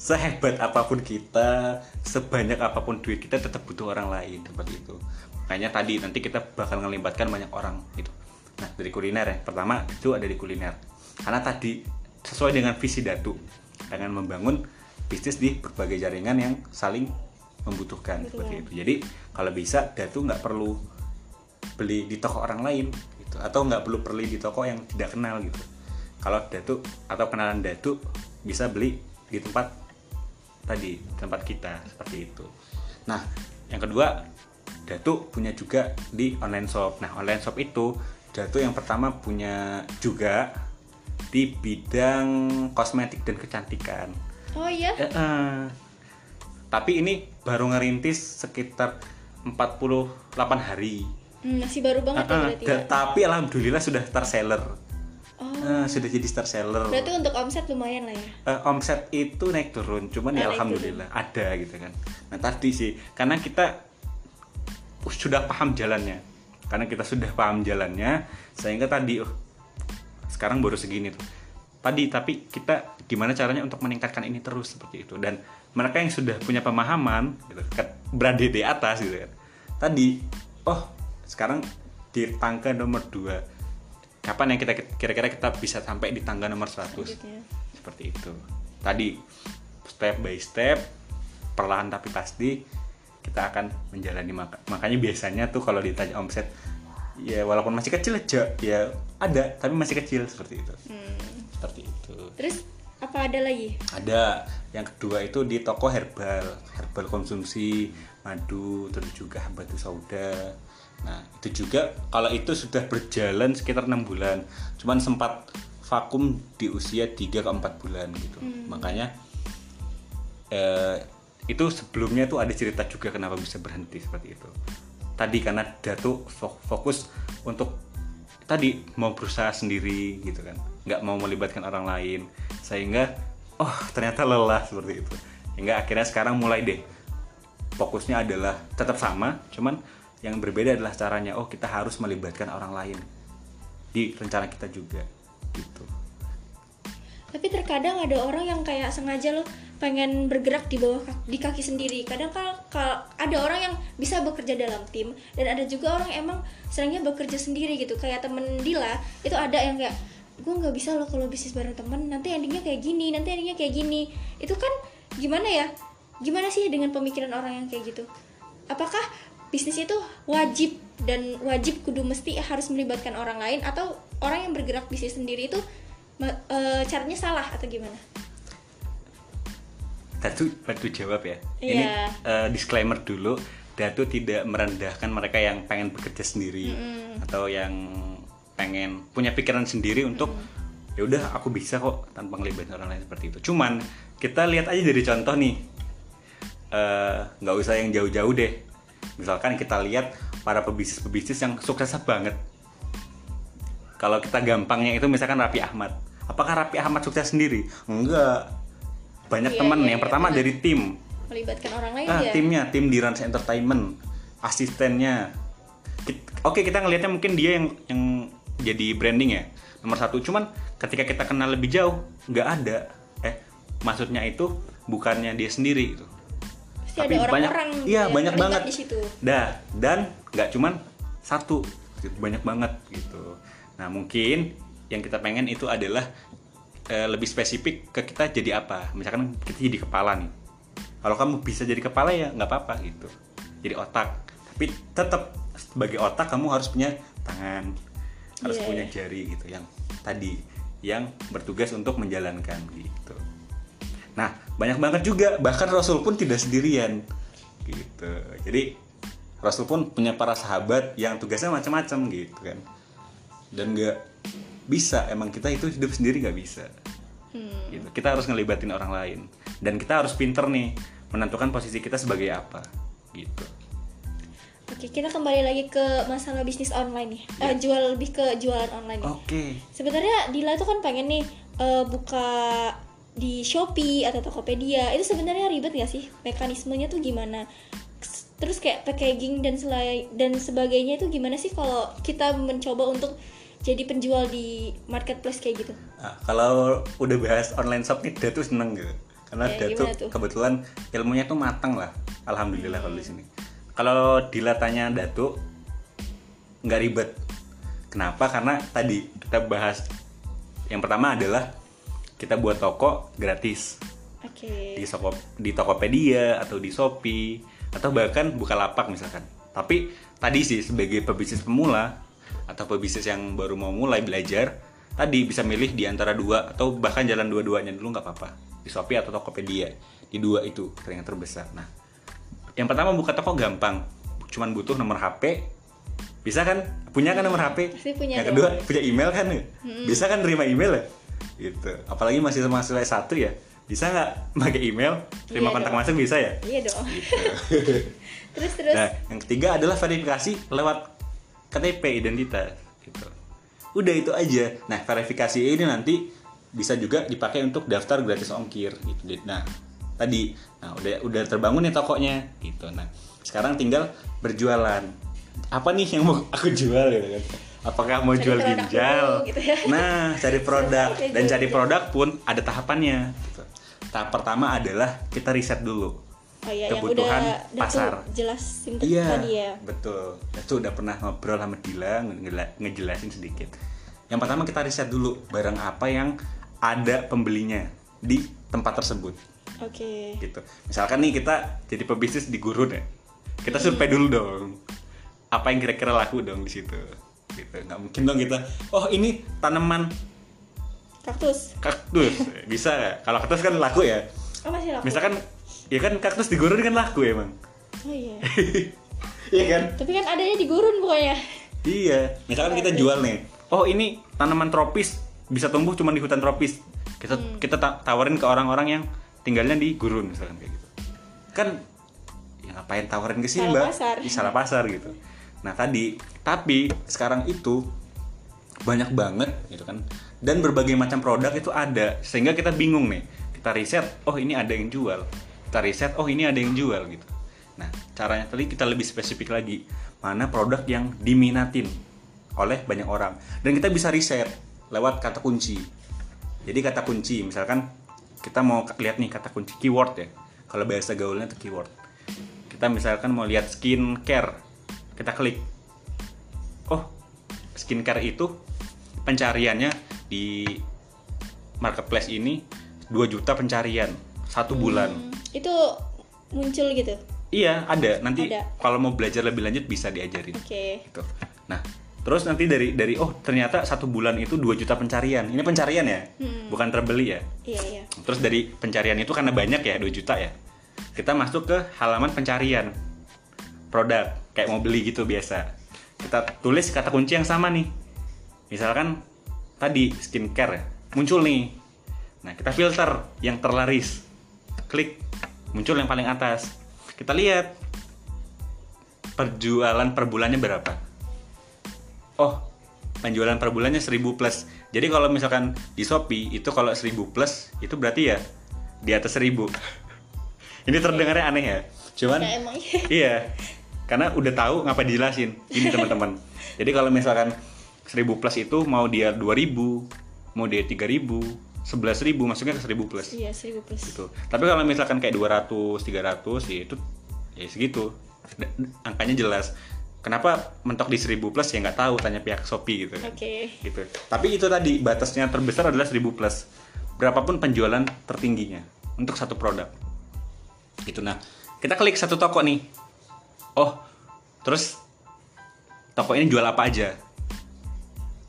Sehebat apa pun kita sebanyak apa pun duit kita tetap butuh orang lain seperti itu. Makanya tadi nanti kita bakal ngelibatkan banyak orang gitu. Nah dari kuliner ya. Pertama itu ada di kuliner. Karena tadi sesuai dengan visi datu dengan membangun bisnis di berbagai jaringan yang saling membutuhkan Betul. seperti itu. Jadi kalau bisa datu nggak perlu beli di toko orang lain gitu. Atau nggak perlu beli di toko yang tidak kenal gitu. Kalau datu atau kenalan datu bisa beli di tempat tadi tempat kita seperti itu. Nah yang kedua datu punya juga di online shop. Nah online shop itu datu yang pertama punya juga di bidang kosmetik dan kecantikan. Oh iya? Eh, eh. Tapi ini baru ngerintis sekitar 48 hari. Hmm, masih baru banget ya ah, berarti ya? tapi alhamdulillah sudah star seller oh. Ah, sudah jadi star seller berarti untuk omset lumayan lah ya? Eh, omset itu naik turun cuman ya Oh, naik alhamdulillah ada gitu kan. Nah tadi sih karena kita sudah paham jalannya. Karena kita sudah paham jalannya sehingga tadi oh sekarang baru segini tuh. Tadi tapi kita gimana caranya untuk meningkatkan ini terus seperti itu. Dan mereka yang sudah punya pemahaman gitu, kan, berada di atas gitu kan. Tadi oh sekarang di tangga nomor 2 kapan yang kita kira-kira kita bisa sampai di tangga nomor 100 Selanjutnya. seperti itu. Tadi step by step perlahan tapi pasti kita akan menjalani. Maka- makanya biasanya tuh kalau ditanya omset ya walaupun masih kecil aja ya ada tapi masih kecil seperti itu. Hmm. seperti itu. Terus apa ada lagi? Ada. Yang kedua itu di toko herbal. Herbal konsumsi madu terus juga batu sauda. Nah itu juga kalau itu sudah berjalan sekitar enam bulan. Cuman sempat vakum di usia 3 ke 4 bulan gitu. Makanya eh, itu sebelumnya tuh ada cerita juga kenapa bisa berhenti seperti itu. Tadi karena Datu fo- fokus untuk tadi mau berusaha sendiri gitu kan nggak mau melibatkan orang lain sehingga oh ternyata lelah seperti itu. Hingga akhirnya sekarang mulai deh fokusnya adalah tetap sama cuman yang berbeda adalah caranya oh kita harus melibatkan orang lain di rencana kita juga gitu. Tapi terkadang ada orang yang kayak sengaja loh pengen bergerak di bawah di kaki sendiri. Kadang kalau kalau ada orang yang bisa bekerja dalam tim dan ada juga orang yang emang seringnya bekerja sendiri gitu. Kayak temen Dila itu ada yang kayak gue nggak bisa loh kalau bisnis bareng temen. Nanti endingnya kayak gini nanti endingnya kayak gini. Itu kan gimana ya? Gimana sih dengan pemikiran orang yang kayak gitu? Apakah bisnis itu wajib dan wajib kudu mesti harus melibatkan orang lain atau orang yang bergerak bisnis sendiri itu eh, caranya salah atau gimana? Datu bantu jawab ya. Ini Iya. eh, disclaimer dulu, Datu tidak merendahkan mereka yang pengen bekerja sendiri atau yang pengen punya pikiran sendiri untuk ya udah aku bisa kok tanpa ngelibatin orang lain seperti itu. Cuman kita lihat aja dari contoh nih, Eh, nggak usah yang jauh-jauh deh. Misalkan kita lihat para pebisnis-pebisnis yang sukses banget. Kalau kita gampangnya itu misalkan Raffi Ahmad. Apakah Raffi Ahmad sukses sendiri? Enggak. Banyak Iya, teman iya, yang iya, pertama benar. dari tim. melibatkan orang lain Ah, ya timnya, tim di Rans Entertainment, asistennya. Oke, kita ngelihatnya mungkin dia yang yang jadi branding ya nomor satu. Cuman ketika kita kenal lebih jauh, nggak ada. Eh, maksudnya itu bukannya dia sendiri itu. pasti tapi ada banyak- orang-orang iya, yang banyak banget. di situ Dah, dan nggak cuman satu, banyak banget gitu. Nah, mungkin yang kita pengen itu adalah eh, lebih spesifik ke kita jadi apa. Misalkan kita jadi kepala nih. Kalau kamu bisa jadi kepala ya nggak apa-apa gitu. Jadi otak. Tapi tetap sebagai otak kamu harus punya tangan, harus Iya, punya iya. jari gitu yang tadi yang bertugas untuk menjalankan gitu. Nah, banyak banget juga bahkan Rasul pun tidak sendirian gitu. Jadi Rasul pun punya para sahabat yang tugasnya macam-macam gitu kan. Dan nggak bisa emang kita itu hidup sendiri nggak bisa. Hmm. Gitu. Kita harus ngelibatin orang lain dan kita harus pinter nih menentukan posisi kita sebagai apa gitu. Oke kita kembali lagi ke masalah bisnis online nih Eh, jual lebih ke jualan online. Oke. sebenarnya Dila tuh kan pengen nih eh, buka di Shopee atau Tokopedia itu sebenarnya ribet gak sih mekanismenya tuh gimana terus kayak packaging dan selai dan sebagainya itu gimana sih kalau kita mencoba untuk jadi penjual di marketplace kayak gitu Nah, kalau udah bahas online shop nih Datu seneng gitu. Karena Oke, Datu gimana tuh? kebetulan ilmunya tuh matang lah. Alhamdulillah kalau di sini. Kalau dilatanya Datu nggak ribet. Kenapa? Karena tadi kita bahas yang pertama adalah kita buat toko gratis oke di Toko di Tokopedia atau di Shopee atau bahkan Bukalapak misalkan. Tapi tadi sih sebagai pebisnis pemula atau pebisnis yang baru mau mulai belajar, tadi bisa milih di antara dua atau bahkan jalan dua-duanya dulu nggak apa-apa di Shopee atau Tokopedia. Di dua itu yang terbesar. Nah, yang pertama buka toko gampang, cuman butuh nomor HP. Bisa kan? Punya kan nomor HP? Pasti punya Yang dong. kedua punya email kan? ya? Bisa kan terima email ya? Gitu. Apalagi masih mahasiswa S1 ya. Bisa nggak pakai email? Terima Iya kontak dong. masuk bisa ya? iya dong [laughs] terus terus Nah, yang ketiga adalah verifikasi lewat KTP identitas gitu. Udah itu aja. Nah, verifikasi ini nanti bisa juga dipakai untuk daftar gratis ongkir gitu. Nah, tadi nah udah udah terbangun nih tokonya gitu. Nah, sekarang tinggal berjualan. Apa nih yang mau aku jual gitu kan? Apakah mau Cari jual ginjal? dulu, gitu ya. Nah, cari produk [laughs] dan jual cari produk pun ada tahapannya gitu. Tahap pertama adalah kita riset dulu oh iya yang kebutuhan udah pasar. jelasin Iya, tadi ya betul. Itu udah pernah ngobrol sama Dila ngejela- ngejelasin sedikit. Yang pertama kita riset dulu barang apa yang ada pembelinya di tempat tersebut, oke gitu. Misalkan nih kita jadi pebisnis di Gurun ya, kita survei dulu dong. Apa yang kira-kira laku dong di situ, gitu. Nggak mungkin dong kita, oh ini tanaman kaktus kaktus, bisa nggak? Kalau kaktus kan laku ya. oh masih laku Misalkan, ya kan kaktus di Gurun kan laku ya emang. oh iya [laughs] Iya kan? tapi kan adanya di gurun pokoknya Iya, misalkan kita jual nih. Oh, ini tanaman tropis bisa tumbuh cuma di hutan tropis. Kita Hmm. kita ta- tawarin ke orang-orang yang tinggalnya di gurun misalkan kayak gitu. Kan ya ngapain tawarin ke sini, Mbak? pasar. Ih, salah pasar gitu. Nah, tadi tapi sekarang itu banyak banget gitu kan. Dan berbagai macam produk itu ada sehingga kita bingung nih. Kita riset, oh ini ada yang jual. Kita riset, oh ini ada yang jual gitu. Nah, caranya tadi kita lebih spesifik lagi. Mana produk yang diminatin oleh banyak orang. Dan kita bisa riset lewat kata kunci. Jadi kata kunci, misalkan kita mau lihat nih kata kunci keyword ya. Kalau bahasa gaulnya itu keyword. Kita misalkan mau lihat skincare, kita klik. Oh, skincare itu pencariannya di marketplace ini 2 juta pencarian satu bulan. Hmm, itu muncul gitu Iya, ada. Nanti Ada. kalau mau belajar lebih lanjut bisa diajarin. oke Gitu. Nah, terus nanti dari dari oh ternyata satu bulan itu 2 juta pencarian. Ini pencarian ya, Hmm. bukan terbeli ya. iya iya Terus dari pencarian itu karena banyak ya 2 juta ya. Kita masuk ke halaman pencarian produk kayak mau beli gitu biasa. Kita tulis kata kunci yang sama nih. Misalkan tadi skincare ya, muncul nih. Nah, kita filter yang terlaris. Klik muncul yang paling atas. Kita lihat perjualan per bulannya berapa. Oh, penjualan per bulannya 1000 plus. Jadi kalau misalkan di Shopee itu kalau 1000 plus itu berarti ya di atas 1000. [laughs] Ini terdengarnya aneh ya. Cuman ya [laughs] iya. Karena udah tahu ngapa dijelasin. Ini [laughs] teman-teman. Jadi kalau misalkan 1000 plus itu mau dia 2000, mau dia 3000, 11000 masuknya ke 1000 plus iya seribu plus gitu. Tapi kalau misalkan kayak 200, 300 ya itu ya segitu. D- Angkanya jelas. Kenapa mentok di 1000 plus ya nggak tahu tanya pihak Shopee gitu kan. oke Gitu. Tapi itu tadi batasnya terbesar adalah 1000 plus. Berapapun penjualan tertingginya untuk satu produk. Gitu nah. Kita klik satu toko nih. Oh, terus toko ini jual apa aja?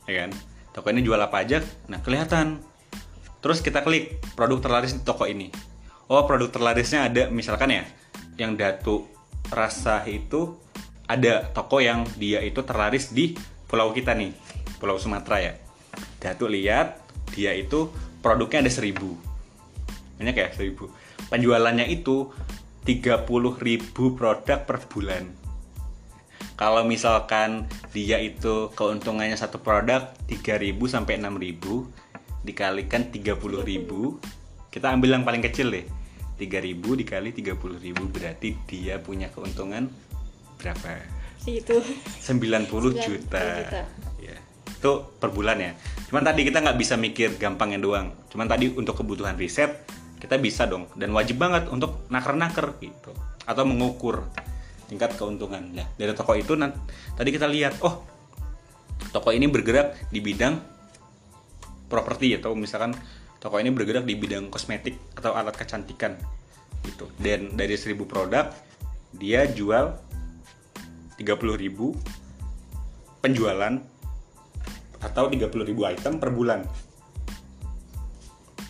Ya kan? Toko ini jual apa aja? Nah, kelihatan Terus kita klik produk terlaris di toko ini. Oh, produk terlarisnya ada misalkan ya, yang Datu Rasa itu ada toko yang dia itu terlaris di pulau kita nih, Pulau Sumatera ya. Datu lihat dia itu produknya ada seribu. Banyak ya seribu. Penjualannya itu 30.000 produk per bulan. Kalau misalkan dia itu keuntungannya satu produk 3.000 sampai 6.000 dikalikan 30.000 kita ambil yang paling kecil deh 3.000 dikali 30.000 berarti dia punya keuntungan berapa? segitu 90 90 juta. juta. Ya. itu per bulan ya cuman tadi kita nggak bisa mikir gampangnya doang cuman tadi untuk kebutuhan riset kita bisa dong dan wajib banget untuk naker-naker gitu atau mengukur tingkat keuntungan ya dari toko itu nanti tadi kita lihat oh toko ini bergerak di bidang properti atau misalkan toko ini bergerak di bidang kosmetik atau alat kecantikan gitu dan dari 1000 produk dia jual 30.000 penjualan atau 30.000 item per bulan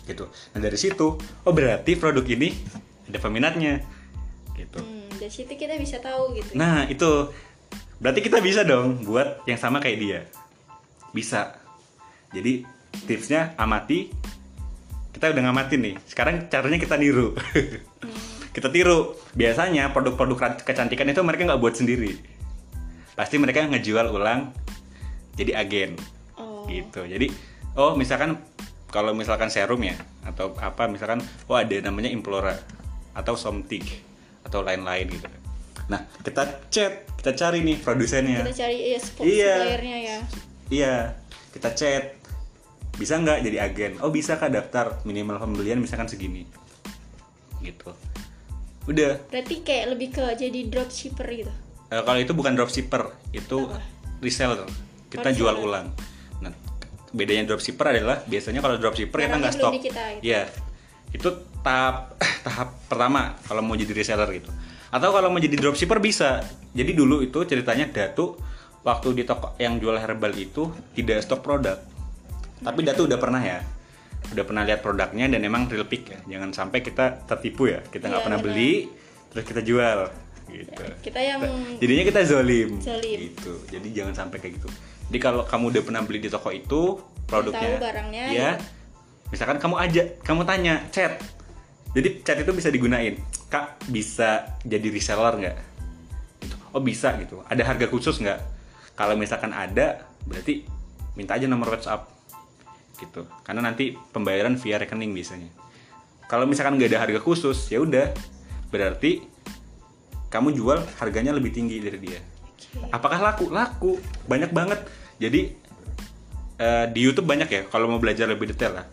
gitu nah dari situ oh berarti produk ini ada peminatnya gitu Hmm, dari situ kita bisa tahu gitu. Nah itu berarti kita bisa dong buat yang sama kayak dia. Bisa. Jadi tipsnya amati. Kita udah ngamatin nih. Sekarang caranya kita niru. [laughs] kita tiru. Biasanya produk-produk kecantikan itu mereka nggak buat sendiri. Pasti mereka ngejual ulang jadi agen. Oh. Gitu. Jadi oh misalkan kalau misalkan serum ya atau apa misalkan oh ada namanya Implora atau Somtig atau lain-lain gitu. Nah, kita chat, kita cari nih produsennya. Kita cari ya Iya. suppliernya ya. Iya, kita chat. Bisa nggak jadi agen? Oh bisa kak daftar minimal pembelian misalkan segini. Gitu. Udah. Berarti kayak lebih ke jadi dropshipper gitu. Eh, kalau itu bukan dropshipper, itu Apa? reseller. Kita jual reseller. ulang. Nah, bedanya dropshipper adalah biasanya kalau dropshipper kita nggak stok. kita, gitu. Iya. Itu tahap [laughs] tahap pertama kalau mau jadi reseller gitu. Atau kalau mau jadi dropshipper bisa. Jadi dulu itu ceritanya Datu waktu di toko yang jual herbal itu tidak stok produk. Tapi Datu udah pernah ya. Udah pernah lihat produknya dan emang real pick ya. Jangan sampai kita tertipu ya. Kita nggak Iya, pernah beli terus kita jual gitu. Kita yang Jadinya kita zolim. Zolim. Gitu. Jadi jangan sampai kayak gitu. Jadi kalau kamu udah pernah beli di toko itu produknya, Tahu barangnya, ya. ya. Misalkan kamu aja, kamu tanya, chat. Jadi chat itu bisa digunain. Kak bisa jadi reseller nggak? Gitu. Oh bisa gitu. Ada harga khusus nggak? Kalau misalkan ada, berarti minta aja nomor WhatsApp gitu. Karena nanti pembayaran via rekening biasanya. Kalau misalkan nggak ada harga khusus, ya udah. Berarti kamu jual harganya lebih tinggi dari dia. Apakah laku? Laku. Banyak banget. Jadi eh, di YouTube banyak ya kalau mau belajar lebih detail lah.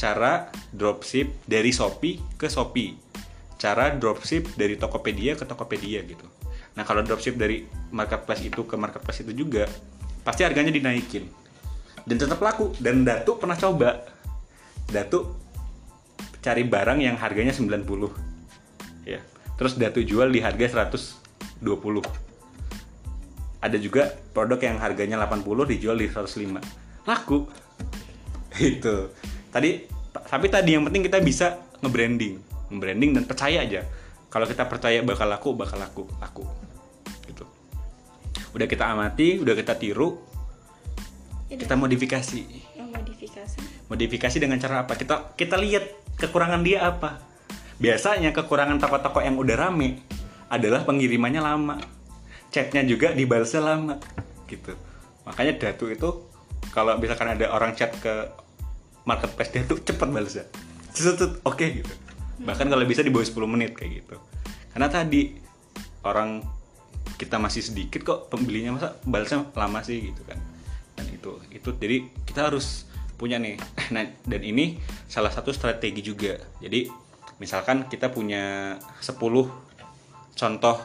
Cara dropship dari Shopee ke Shopee. Cara dropship dari Tokopedia ke Tokopedia gitu. Nah, kalau dropship dari marketplace itu ke marketplace itu juga pasti harganya dinaikin. Dan tetap laku dan Datu pernah coba. Datu cari barang yang harganya 90 ya terus Datu jual di harga 120 ada juga produk yang harganya 80 dijual di 105 laku. [laughs] Itu. Tadi tapi tadi yang penting kita bisa nge-branding. Nge-branding dan percaya aja. Kalau kita percaya bakal laku bakal laku. Laku. Gitu. Udah kita amati udah kita tiru Ini kita modifikasi. Modifikasi. modifikasi dengan cara apa? Kita kita lihat kekurangan dia apa biasanya kekurangan toko-toko yang udah rame adalah pengirimannya lama. Chatnya juga dibalasnya lama gitu. Makanya datu itu kalau misalkan ada orang chat ke marketplace datu cepet balasnya. Oke gitu. Bahkan kalau bisa di bawah 10 menit kayak gitu. Karena tadi orang kita masih sedikit kok pembelinya masa balasnya lama sih gitu kan. Dan itu itu jadi kita harus punya nih. Nah dan ini salah satu strategi juga. Jadi misalkan kita punya 10 contoh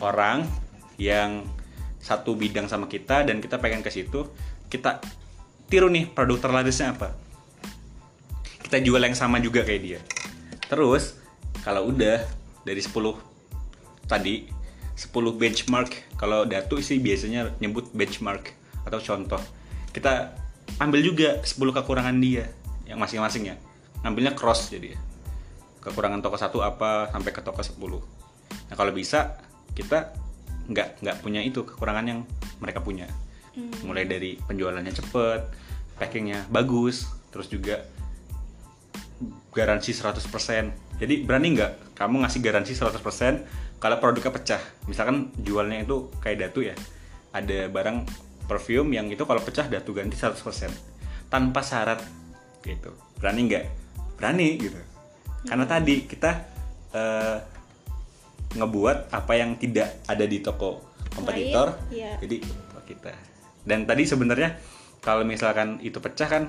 orang yang satu bidang sama kita dan kita pengen ke situ kita tiru nih produk terlarisnya apa. Kita jual yang sama juga kayak dia. Terus kalau udah dari 10 tadi 10 benchmark kalau Datu sih biasanya nyebut benchmark atau contoh. Kita ambil juga 10 kekurangan dia yang masing-masing ya ngambilnya cross jadi ya. Kekurangan toko satu apa sampai ke toko 10 nah kalau bisa kita nggak nggak punya itu kekurangan yang mereka punya. Mulai dari penjualannya cepet packingnya bagus terus juga garansi 100% jadi berani nggak kamu ngasih garansi 100% kalau produknya pecah? Misalkan jualnya itu kayak datu ya ada barang perfume yang itu kalau pecah datu ganti 100% tanpa syarat gitu. Berani nggak? Berani gitu karena tadi kita eh, ngebuat apa yang tidak ada di toko kompetitor. Lain, iya. jadi kita. Dan tadi sebenarnya kalau misalkan itu pecah kan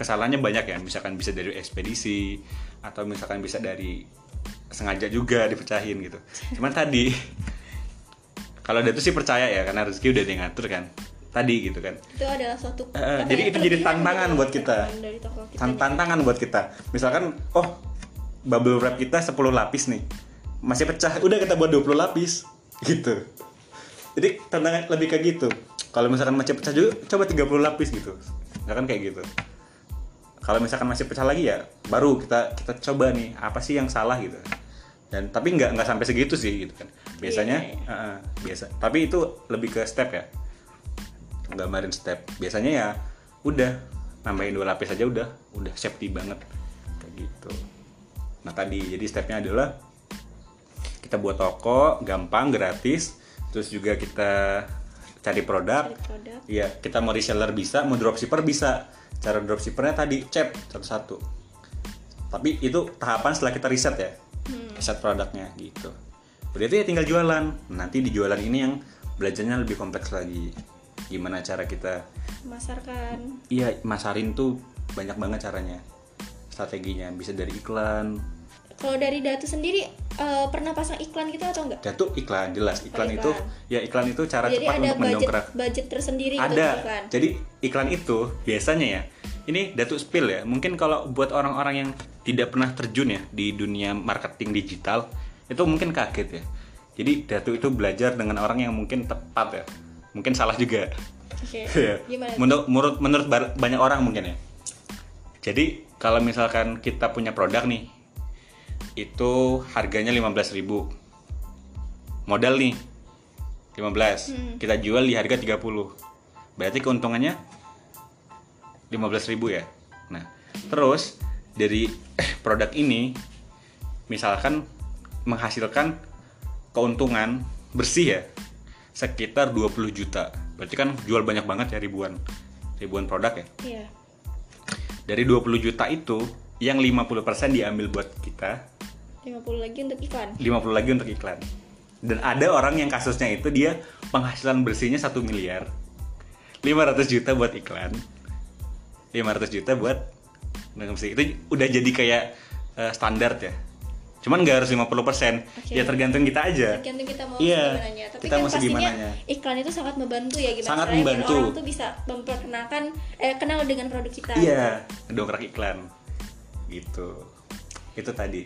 kesalahannya banyak ya. Misalkan bisa dari ekspedisi atau misalkan bisa dari sengaja juga dipecahin gitu. Cuman tadi kalau ada tuh sih percaya ya karena rezeki udah dia ngatur kan. Tadi gitu kan. Itu adalah suatu apa jadi ya, itu jadi tantangan gitu buat kita. dari toko kita Tan- tantangan buat kita. Misalkan oh bubble wrap kita 10 lapis nih. Masih pecah. Udah kita buat 20 lapis. Gitu. Jadi tantangan lebih kayak gitu. Kalau misalkan masih pecah juga coba 30 lapis gitu. Nggak kan kayak gitu. Kalau misalkan masih pecah lagi ya baru kita kita coba nih apa sih yang salah gitu. Dan tapi nggak nggak sampai segitu sih gitu kan. Biasanya Iya, iya. uh-uh, biasa. Tapi itu lebih ke step ya. Gambarin step. Biasanya ya udah nambahin dua lapis aja udah. Udah safety banget. Kayak gitu nah tadi jadi stepnya adalah kita buat toko gampang gratis terus juga kita cari produk. Iya, kita mau reseller bisa, mau dropshipper bisa. Cara dropshippernya tadi chat satu-satu. Tapi itu tahapan setelah kita riset ya, riset produknya gitu. Itu ya tinggal jualan. Nanti di jualan ini yang belajarnya lebih kompleks lagi. Gimana cara kita, memasarkan iya masarin tuh banyak banget caranya. Strateginya bisa dari iklan, kalau dari Datu sendiri eh, pernah pasang iklan gitu atau enggak? Datu iklan jelas. Iklan iklan. itu ya iklan itu cara jadi cepat ada untuk budget mendongkrak. budget tersendiri untuk ada. iklan? Jadi iklan itu biasanya ya ini datuk spill ya. Mungkin kalau buat orang-orang yang tidak pernah terjun ya di dunia marketing digital itu mungkin kaget ya. Jadi datuk itu belajar dengan orang yang mungkin tepat ya. Mungkin salah juga. Iya. [laughs] gimana menurut menurut banyak orang mungkin ya. Jadi kalau misalkan kita punya produk nih itu harganya 15.000 modal nih 15 kita jual di harga 30 berarti keuntungannya 15.000 ya? Nah terus dari [clears throat] produk ini misalkan menghasilkan keuntungan bersih ya sekitar 20 juta. Berarti kan jual banyak banget ya ribuan ribuan produk ya? Iya. dari 20 juta itu yang 50% diambil buat kita. 50 lagi untuk iklan? 50 lagi untuk iklan. Dan ada orang yang kasusnya itu dia penghasilan bersihnya 1 miliar. 500 juta buat iklan. 500 juta buat bersih. Itu udah jadi kayak eh, standar ya. Cuman nggak harus 50% ya tergantung kita aja. Tergantung kita mau Iya, segimananya. Tapi kita kan mau pastinya iklan itu sangat membantu ya gimana Sangat membantu. orang tuh bisa memperkenalkan eh kenal dengan produk kita iya dongkrak iklan gitu itu tadi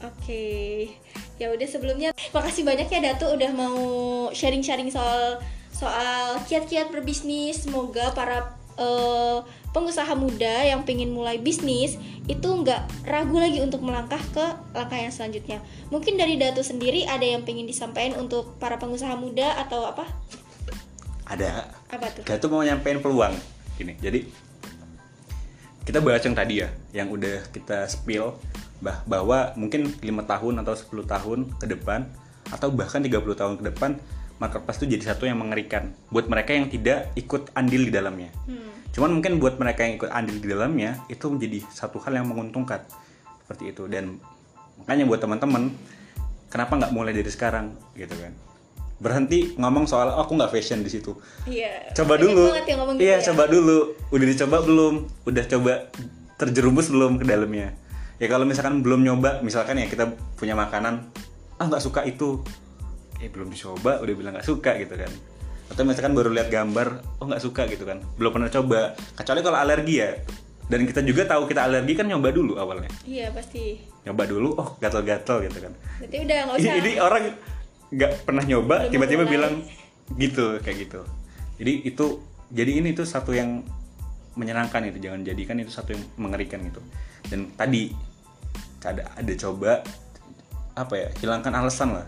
Oke, ya udah sebelumnya makasih banyak ya Datu udah mau sharing-sharing soal soal kiat-kiat berbisnis. Semoga para eh, pengusaha muda yang pengen mulai bisnis itu nggak ragu lagi untuk melangkah ke langkah yang selanjutnya. Mungkin dari Datu sendiri ada yang pengen disampaikan untuk para pengusaha muda atau apa? ada Apa tuh? Gak tuh mau nyampein peluang gini. Jadi kita bahas yang tadi ya, yang udah kita spill bah bahwa mungkin lima tahun atau 10 tahun ke depan atau bahkan 30 tahun ke depan marketplace itu jadi satu yang mengerikan buat mereka yang tidak ikut andil di dalamnya. Cuman mungkin buat mereka yang ikut andil di dalamnya itu menjadi satu hal yang menguntungkan. Seperti itu. Dan makanya buat teman-teman kenapa nggak mulai dari sekarang gitu kan berhenti ngomong soal oh, aku nggak fashion di situ. Iya. coba dulu. gitu iya ya. coba dulu. Udah dicoba belum? Udah coba terjerumus belum ke dalamnya? Ya kalau misalkan belum nyoba misalkan ya kita punya makanan ah nggak suka itu. Eh belum dicoba. Udah bilang nggak suka gitu kan. Atau misalkan baru lihat gambar oh nggak suka gitu kan. Belum pernah coba. Kecuali kalau alergi ya. Dan kita juga tahu kita alergi kan nyoba dulu awalnya. Iya pasti. nyoba dulu oh gatal-gatal gitu kan. Berarti udah nggak usah. ini orang nggak pernah nyoba tiba-tiba bilang gitu kayak gitu. Jadi itu jadi ini tuh satu yang menyenangkan itu jangan jadikan itu satu yang mengerikan gitu. Dan tadi ada ada coba apa ya hilangkan alasan lah.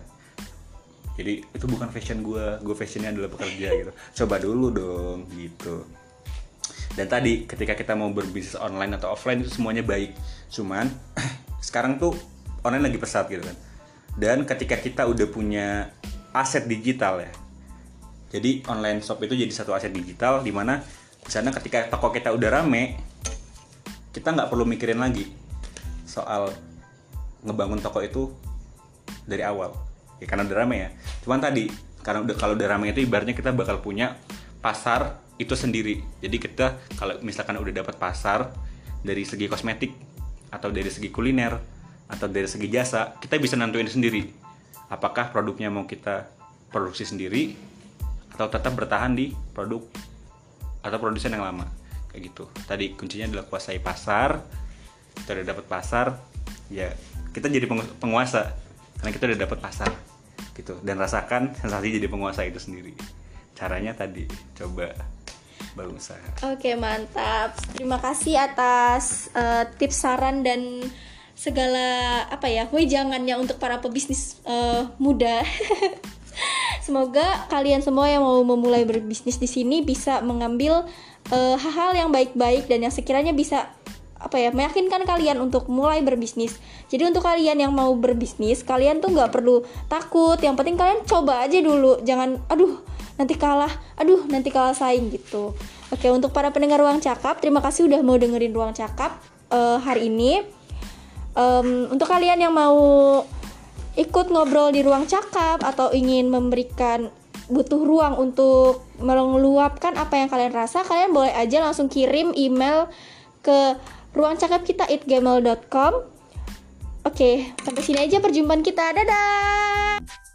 Jadi itu bukan fashion gue gue fashionnya adalah pekerja gitu. Coba dulu dong gitu. Dan tadi ketika kita mau berbisnis online atau offline itu semuanya baik. Cuman [clears throat] sekarang tuh online lagi pesat gitu kan dan ketika kita udah punya aset digital ya. Jadi online shop itu jadi satu aset digital di mana di sana ketika toko kita udah rame kita nggak perlu mikirin lagi soal ngebangun toko itu dari awal. Ya karena udah rame ya. Cuman tadi karena udah kalau udah rame itu ibaratnya kita bakal punya pasar itu sendiri. Jadi kita kalau misalkan udah dapat pasar dari segi kosmetik atau dari segi kuliner atau dari segi jasa, kita bisa nentuin sendiri apakah produknya mau kita produksi sendiri atau tetap bertahan di produk atau produsen yang lama kayak gitu. Tadi kuncinya adalah kuasai pasar. Kita udah dapat pasar, ya kita jadi pengu- penguasa karena kita udah dapat pasar gitu dan rasakan [laughs] sensasi jadi penguasa itu sendiri. Caranya tadi coba berusaha. Oke mantap. Terima kasih atas eh, tips saran dan segala apa ya wejangannya untuk para pebisnis eh, muda. [laughs] Semoga kalian semua yang mau memulai berbisnis di sini bisa mengambil eh, hal-hal yang baik-baik dan yang sekiranya bisa apa ya meyakinkan kalian untuk mulai berbisnis. Jadi untuk kalian yang mau berbisnis, kalian tuh nggak perlu takut. Yang penting kalian coba aja dulu. Jangan, aduh nanti kalah, aduh nanti kalah saing gitu. Oke untuk para pendengar ruang cakap, terima kasih udah mau dengerin ruang cakap eh, hari ini. Em, untuk kalian yang mau ikut ngobrol di ruang cakap atau ingin memberikan butuh ruang untuk meluapkan apa yang kalian rasa, kalian boleh aja langsung kirim email ke ruang cakap kita itgmail.com. Oke, sampai sini aja perjumpaan kita. Dadah.